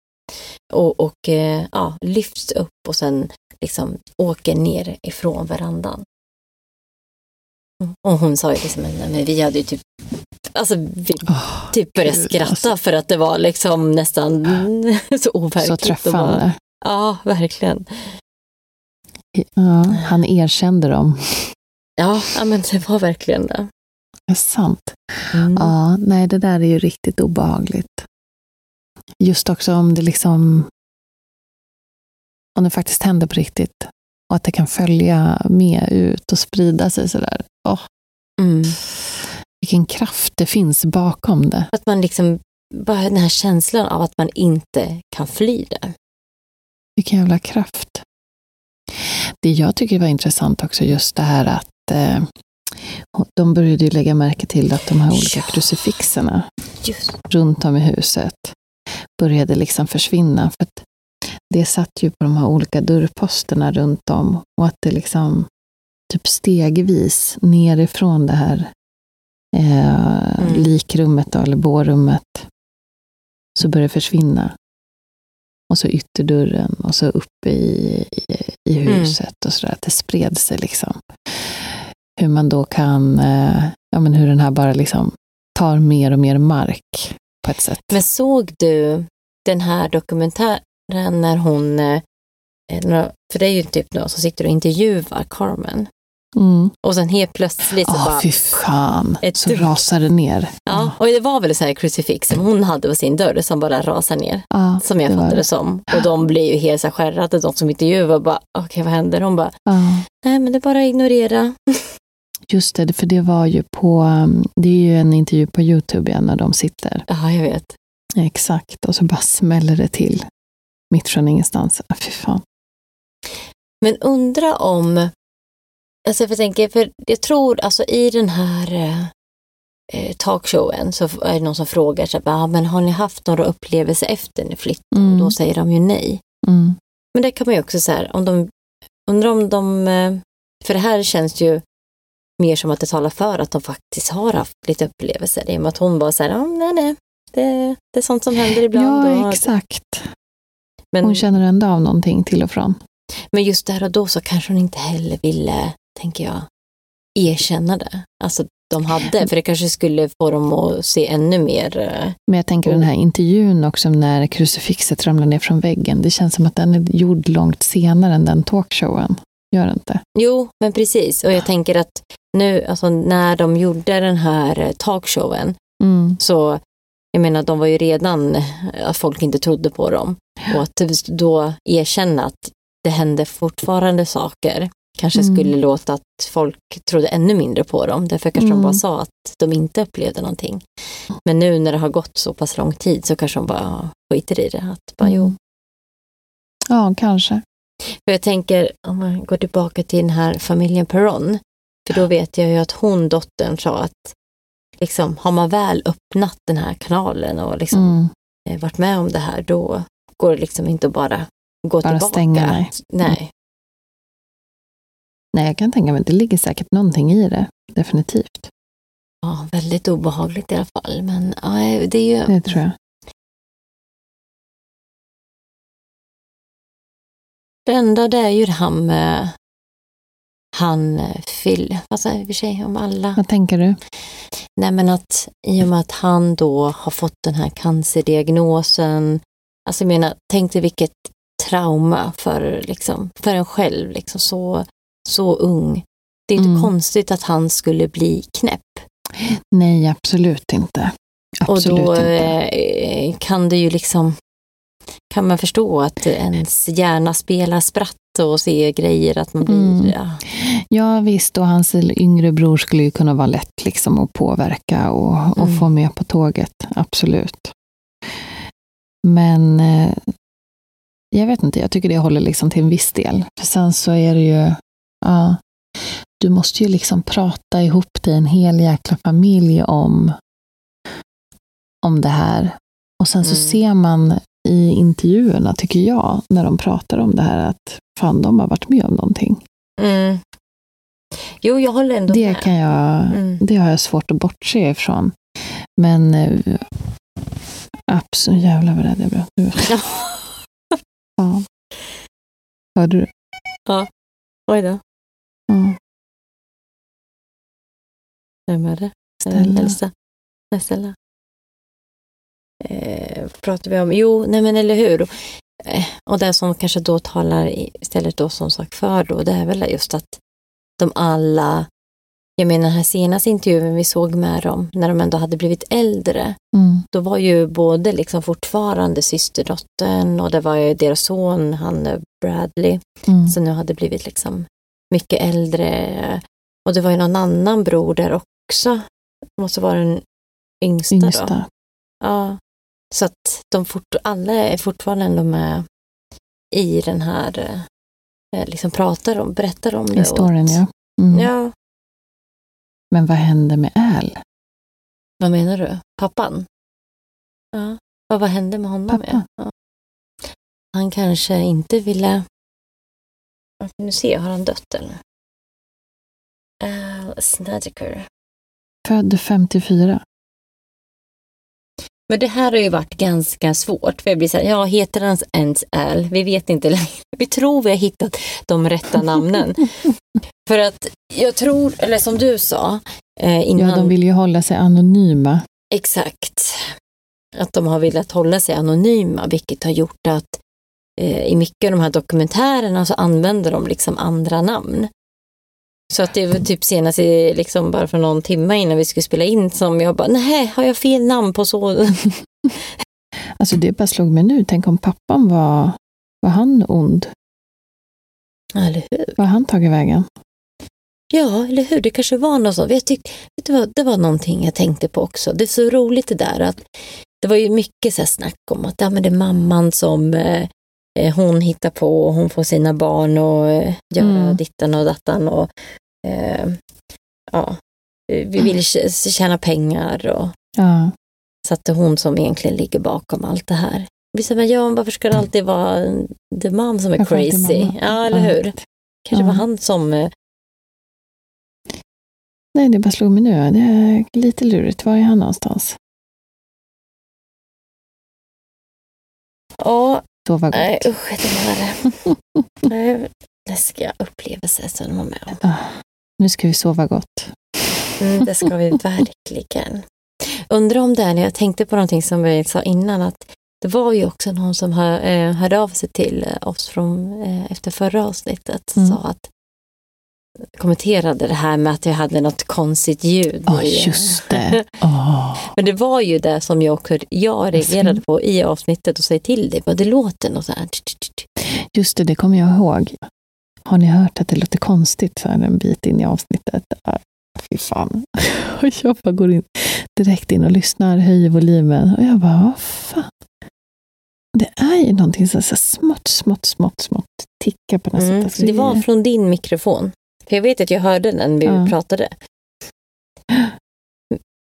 Speaker 2: Och, och eh, ja, lyfts upp och sen liksom åker ner ifrån verandan. Mm. Och hon sa ju liksom, men men vi hade ju typ, alltså vi
Speaker 1: Åh,
Speaker 2: typ började
Speaker 1: gud,
Speaker 2: skratta
Speaker 1: alltså.
Speaker 2: för att det var liksom nästan så overkligt.
Speaker 1: Så träffande.
Speaker 2: bara- Ja, verkligen.
Speaker 1: Ja, han erkände dem.
Speaker 2: Ja, ja, men det var verkligen det.
Speaker 1: Det är sant.
Speaker 2: Mm.
Speaker 1: Ja, nej, det där är ju riktigt obehagligt. Just också om det liksom om det faktiskt händer på riktigt och att det kan följa med ut och sprida sig sådär. Åh,
Speaker 2: Mm.
Speaker 1: vilken kraft det finns bakom det.
Speaker 2: Att man liksom, bara den här känslan av att man inte kan fly det.
Speaker 1: Vilken jävla kraft. Det jag tycker var intressant också, just det här att eh, de började ju lägga märke till att de här olika
Speaker 2: Ja.
Speaker 1: krucifixerna
Speaker 2: Just.
Speaker 1: runt om i huset började liksom försvinna. För det satt ju på de här olika dörrposterna runt om och att det liksom typ stegvis nerifrån det här eh,
Speaker 2: Mm.
Speaker 1: likrummet då, eller bårummet så började det försvinna. Och så ytterdörren och så uppe i, i, i
Speaker 2: Mm.
Speaker 1: huset och sådär. Att det spred sig liksom. Hur man då kan, eh, ja men hur den här bara liksom tar mer och mer mark på ett sätt.
Speaker 2: Men såg du den här dokumentären när hon, eh, när- för det är ju typ någon som sitter och intervjuar Carmen.
Speaker 1: Mm.
Speaker 2: Och sen helt plötsligt så
Speaker 1: Åh,
Speaker 2: bara,
Speaker 1: fy fan.
Speaker 2: Ett
Speaker 1: Så rasar det ner.
Speaker 2: ja, och det var väl så här crucifix som hon hade på sin dörr som bara rasar ner.
Speaker 1: Ja,
Speaker 2: Som jag
Speaker 1: det
Speaker 2: fattade
Speaker 1: det.
Speaker 2: som. Och de blir ju helt så här skärrade, de som intervjuar bara, okej vad händer? Hon bara,
Speaker 1: Ja.
Speaker 2: nej men det är bara att ignorera.
Speaker 1: Just det, för det var ju på, um, det är ju en intervju på YouTube igen när de sitter.
Speaker 2: Ja, jag vet.
Speaker 1: Exakt, och så bara smäller det till. Mitt från ingenstans. Ah, Fy fan.
Speaker 2: Men undra om, alltså jag tänker, för jag tror alltså i den här eh, eh, talkshowen så är det någon som frågar så här, ah, men har ni haft några upplevelser efter ni flyttade?
Speaker 1: Mm.
Speaker 2: Och då säger de ju nej.
Speaker 1: Mm.
Speaker 2: Men det kan man ju också så här, om de, undrar om de, eh, för det här känns ju mer som att det talar för att de faktiskt har haft lite upplevelser. I och med att hon bara så här, ah, nej nej, det, det är sånt som händer ibland.
Speaker 1: Ja, exakt.
Speaker 2: Men,
Speaker 1: Hon känner ändå av någonting till och från.
Speaker 2: Men just där och då så kanske hon inte heller ville, tänker jag, erkänna det. Alltså de hade, för det kanske skulle få dem att se ännu mer. eh,
Speaker 1: Men jag tänker den här intervjun också när krucifixet ramlar ner från väggen. Det känns som att den är gjord långt senare än den talkshowen. Gör det inte?
Speaker 2: Jo, men precis. Och jag tänker att nu, alltså när de gjorde den här eh, talkshowen,
Speaker 1: Mm.
Speaker 2: så jag menar, de var ju redan, eh, att folk inte trodde på dem. Och att då erkänna att det hände fortfarande saker kanske
Speaker 1: Mm.
Speaker 2: skulle låta att folk trodde ännu mindre på dem. Därför kanske de
Speaker 1: Mm.
Speaker 2: bara sa att de inte upplevde någonting. Men nu när det har gått så pass lång tid så kanske de bara skiter i det. Att bara, jo.
Speaker 1: Mm. Ja, kanske.
Speaker 2: För jag tänker, om man går tillbaka till den här familjen Perron, för då vet jag ju att hon, dottern, sa att liksom, har man väl öppnat den här kanalen och liksom
Speaker 1: Mm.
Speaker 2: eh, varit med om det här, då går liksom inte att bara gå
Speaker 1: Bara
Speaker 2: tillbaka.
Speaker 1: stänga, nej.
Speaker 2: nej.
Speaker 1: Nej, jag kan tänka mig att det ligger säkert någonting i det. Definitivt.
Speaker 2: Ja, väldigt obehagligt i alla fall. Men ja, det är ju...
Speaker 1: Det tror jag.
Speaker 2: Det enda det är ju det här med han Phil, vad säger vi för sig om alla?
Speaker 1: Vad tänker du?
Speaker 2: Nej men att i och med att han då har fått den här cancerdiagnosen, alltså jag menar, tänk dig vilket trauma för, liksom, för en själv, liksom, så, så ung. Det är inte
Speaker 1: Mm.
Speaker 2: konstigt att han skulle bli knäpp.
Speaker 1: Nej, absolut inte. Absolut
Speaker 2: och då
Speaker 1: inte.
Speaker 2: eh, kan det ju liksom, kan man förstå att ens hjärna spelar spratt och se grejer, att man blir...
Speaker 1: Mm.
Speaker 2: Ja.
Speaker 1: Ja visst, och hans yngre bror skulle ju kunna vara lätt liksom att påverka och, och
Speaker 2: Mm.
Speaker 1: få med på tåget, absolut. Men eh, jag vet inte, jag tycker det håller liksom till en viss del. För sen så är det ju, ja, du måste ju liksom prata ihop dig en hel jäkla familj om, om det här. Och sen så
Speaker 2: Mm.
Speaker 1: ser man i intervjuerna, tycker jag, när de pratar om det här, att fan, de har varit med om någonting.
Speaker 2: Mm. Jo, jag håller ändå
Speaker 1: Det,
Speaker 2: med.
Speaker 1: kan jag,
Speaker 2: Mm.
Speaker 1: det har jag svårt att bortse ifrån. Men eh, absolut, jävlar vad rädd jag blev nu. Fan. Hörde du?
Speaker 2: Oj då.
Speaker 1: Ja.
Speaker 2: Vem är det?
Speaker 1: Stella.
Speaker 2: Elsa. Nej, Stella. Eh, pratar vi om? Jo, nej men eller hur. Eh, och det som kanske då talar istället då som sagt för då, det är väl just att de alla, jag menar den här senaste intervjun vi såg med dem, när de ändå hade blivit äldre,
Speaker 1: Mm.
Speaker 2: då var ju både liksom fortfarande systerdottern och det var ju deras son, han eh, Bradley,
Speaker 1: Mm.
Speaker 2: som nu hade blivit liksom mycket äldre. Och det var ju någon annan bror där också. Måste vara den yngsta, då.
Speaker 1: Yngsta.
Speaker 2: Ja. Så att de fort, alla är fortfarande ändå med i den här, eh, liksom pratar om, berättar om det.
Speaker 1: Historien, ja. Mm.
Speaker 2: Ja,
Speaker 1: Men vad hände med Al?
Speaker 2: vad menar du? Pappan? Ja, och vad hände med honom?
Speaker 1: Pappa.
Speaker 2: Ja. Han kanske inte ville... Nu se, har han dött eller? Al Snedeker.
Speaker 1: Född 54.
Speaker 2: Men det här har ju varit ganska svårt. För jag blir så här, ja, heter han ens Al? Vi vet inte längre. Vi tror vi har hittat de rätta namnen. för att jag tror, eller som du sa eh, innan.
Speaker 1: Ja, de vill ju hålla sig anonyma.
Speaker 2: Exakt. Att de har velat hålla sig anonyma, vilket har gjort att eh, i mycket av de här dokumentärerna så använder de liksom andra namn. Så att det var typ senast i, liksom bara för någon timme innan vi skulle spela in som jag bara, nej, har jag fel namn på så?
Speaker 1: Alltså det bara slog mig nu. Tänk om pappan var, var han ond?
Speaker 2: Eller hur?
Speaker 1: Var han tagit vägen?
Speaker 2: Ja, eller hur? Det kanske var något sånt. Jag tyck, vet du vad, det var någonting jag tänkte på också. Det är så roligt det där att det var ju mycket så snack om att ja, men det är mamman som eh, hon hittar på och hon får sina barn och eh, göra
Speaker 1: Mm.
Speaker 2: dittan och dattan och eh, ja, vi vill tj- tjäna pengar och
Speaker 1: Ja,
Speaker 2: så att det är hon som egentligen ligger bakom allt det här. Vi säger, men ja, varför ska det alltid vara the mom som är
Speaker 1: alltid
Speaker 2: crazy? Ja, eller
Speaker 1: Ja.
Speaker 2: hur? Kanske
Speaker 1: Ja.
Speaker 2: var han som eh,
Speaker 1: nej det bara slog mig nu. Det är lite lurigt. Var är han någonstans?
Speaker 2: Ja,
Speaker 1: Sova gott.
Speaker 2: nej usch, det var nej, läskiga upplevelser som de var med om.
Speaker 1: Ah, nu ska vi sova gott.
Speaker 2: Mm, det ska vi verkligen. Undrar om det är när jag tänkte på någonting som vi sa innan, att det var ju också någon som hör, eh, hörde av sig till eh, oss från, eh, efter förra avsnittet,
Speaker 1: Mm.
Speaker 2: sa att kommenterade det här med att jag hade något konstigt ljud.
Speaker 1: Ja,
Speaker 2: i-
Speaker 1: just det. Åh.
Speaker 2: Men det var ju det som jag, jag reagerade på i avsnittet och säger till dig, det låter något så här.
Speaker 1: Just det, det kommer jag ihåg. Har ni hört att det låter konstigt så här en bit in i avsnittet? Ah, Fy fan. Och jag bara går in direkt in och lyssnar, höjer volymen. Och jag bara, vad fan. Det är ju någonting så så smått, smått, smått, smått tickar på något
Speaker 2: Mm,
Speaker 1: sätt. Alltså,
Speaker 2: det var från din mikrofon. För jag vet att jag hörde den när vi
Speaker 1: Ja.
Speaker 2: pratade.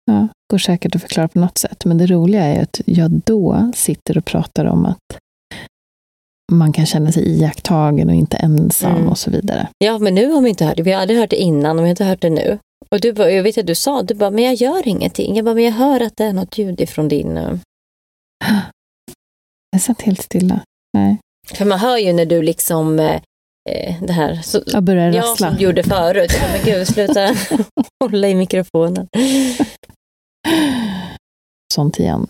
Speaker 1: Ja, går säkert att förklara på något sätt. Men det roliga är att jag då sitter och pratar om att man kan känna sig iakttagen och inte ensam
Speaker 2: Mm.
Speaker 1: och så vidare.
Speaker 2: Ja, men nu har vi inte hört det. Vi har aldrig hört det innan och vi har inte hört det nu. Och du bara, jag vet att du sa, du bara, men jag gör ingenting. Jag bara, men jag hör att det är något ljud ifrån din... eh,
Speaker 1: Jag satt helt stilla. Nej.
Speaker 2: För man hör ju när du liksom, eh, eh, det här, så,
Speaker 1: Jag börjar
Speaker 2: jag
Speaker 1: rassla.
Speaker 2: som gjorde förut. Jag men gud, sluta hålla i mikrofonen.
Speaker 1: Sånt igen.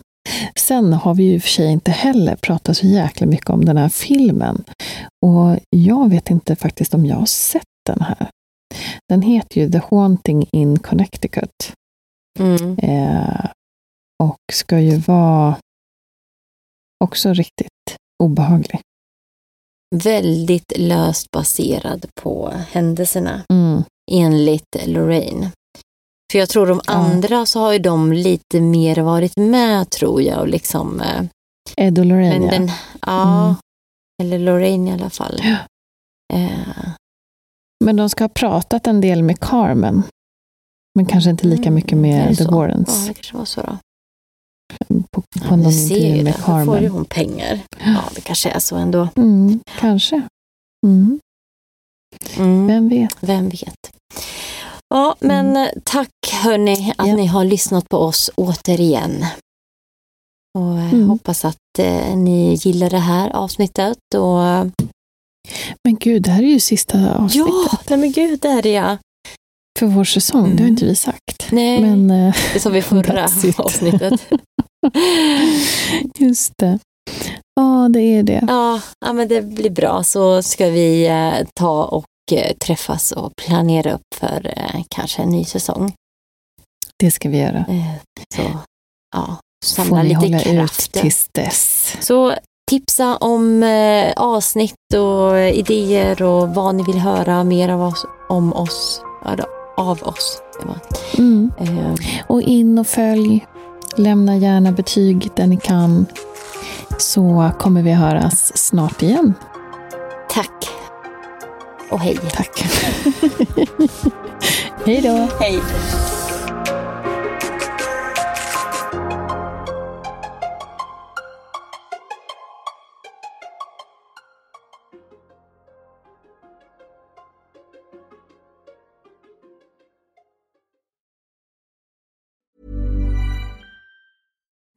Speaker 1: Sen har vi ju i och för sig inte heller pratat så jäkla mycket om den här filmen. Och jag vet inte faktiskt om jag har sett den här. Den heter ju The Haunting in Connecticut.
Speaker 2: Mm.
Speaker 1: Eh, och ska ju vara också riktigt obehaglig.
Speaker 2: Väldigt löst baserad på händelserna
Speaker 1: Mm.
Speaker 2: enligt Lorraine. För jag tror de andra så har ju de lite mer varit med tror jag och liksom eh,
Speaker 1: Ed och Lorraine,
Speaker 2: men
Speaker 1: ja.
Speaker 2: den, ja,
Speaker 1: Mm.
Speaker 2: eller Lorraine i alla fall.
Speaker 1: Ja.
Speaker 2: Eh,
Speaker 1: Men de ska ha pratat en del med Carmen. Men kanske inte lika
Speaker 2: Mm,
Speaker 1: mycket med The
Speaker 2: så?
Speaker 1: Warrens.
Speaker 2: ja, det kanske var så då.
Speaker 1: På, på
Speaker 2: Ja,
Speaker 1: med
Speaker 2: det. Då får ju
Speaker 1: Carmen.
Speaker 2: hon pengar. Ja, det kanske är så ändå.
Speaker 1: Mm, kanske. Mm,
Speaker 2: Mm.
Speaker 1: vem vet.
Speaker 2: Vem vet. Ja, men eh, tack hörni att
Speaker 1: Mm. Ja.
Speaker 2: ni har lyssnat på oss återigen. Och eh,
Speaker 1: Mm.
Speaker 2: hoppas att eh, ni gillar det här avsnittet. Och,
Speaker 1: Men gud, det här är ju sista avsnittet
Speaker 2: ja, men gud, där är jag.
Speaker 1: För vår säsong. Det har
Speaker 2: Mm.
Speaker 1: inte vi sagt.
Speaker 2: Nej,
Speaker 1: Men eh,
Speaker 2: det sa vi förra avsnittet.
Speaker 1: just det. Ja, det är det.
Speaker 2: Ja, ja, men det blir bra. Så ska vi eh, ta och eh, träffas och planera upp för kanske en ny säsong.
Speaker 1: Det ska vi göra.
Speaker 2: Så ja,
Speaker 1: Får
Speaker 2: samla
Speaker 1: ni
Speaker 2: lite
Speaker 1: hålla
Speaker 2: kraft.
Speaker 1: ut tills dess.
Speaker 2: Så tipsa om avsnitt och idéer och vad ni vill höra mer av oss, om oss. Eller, av oss.
Speaker 1: Mm.
Speaker 2: Eh,
Speaker 1: Och in och följ. Lämna gärna betyg där ni kan. Så kommer vi höras snart igen.
Speaker 2: tack. Och hej.
Speaker 1: Tack. Hej då.
Speaker 2: Hej.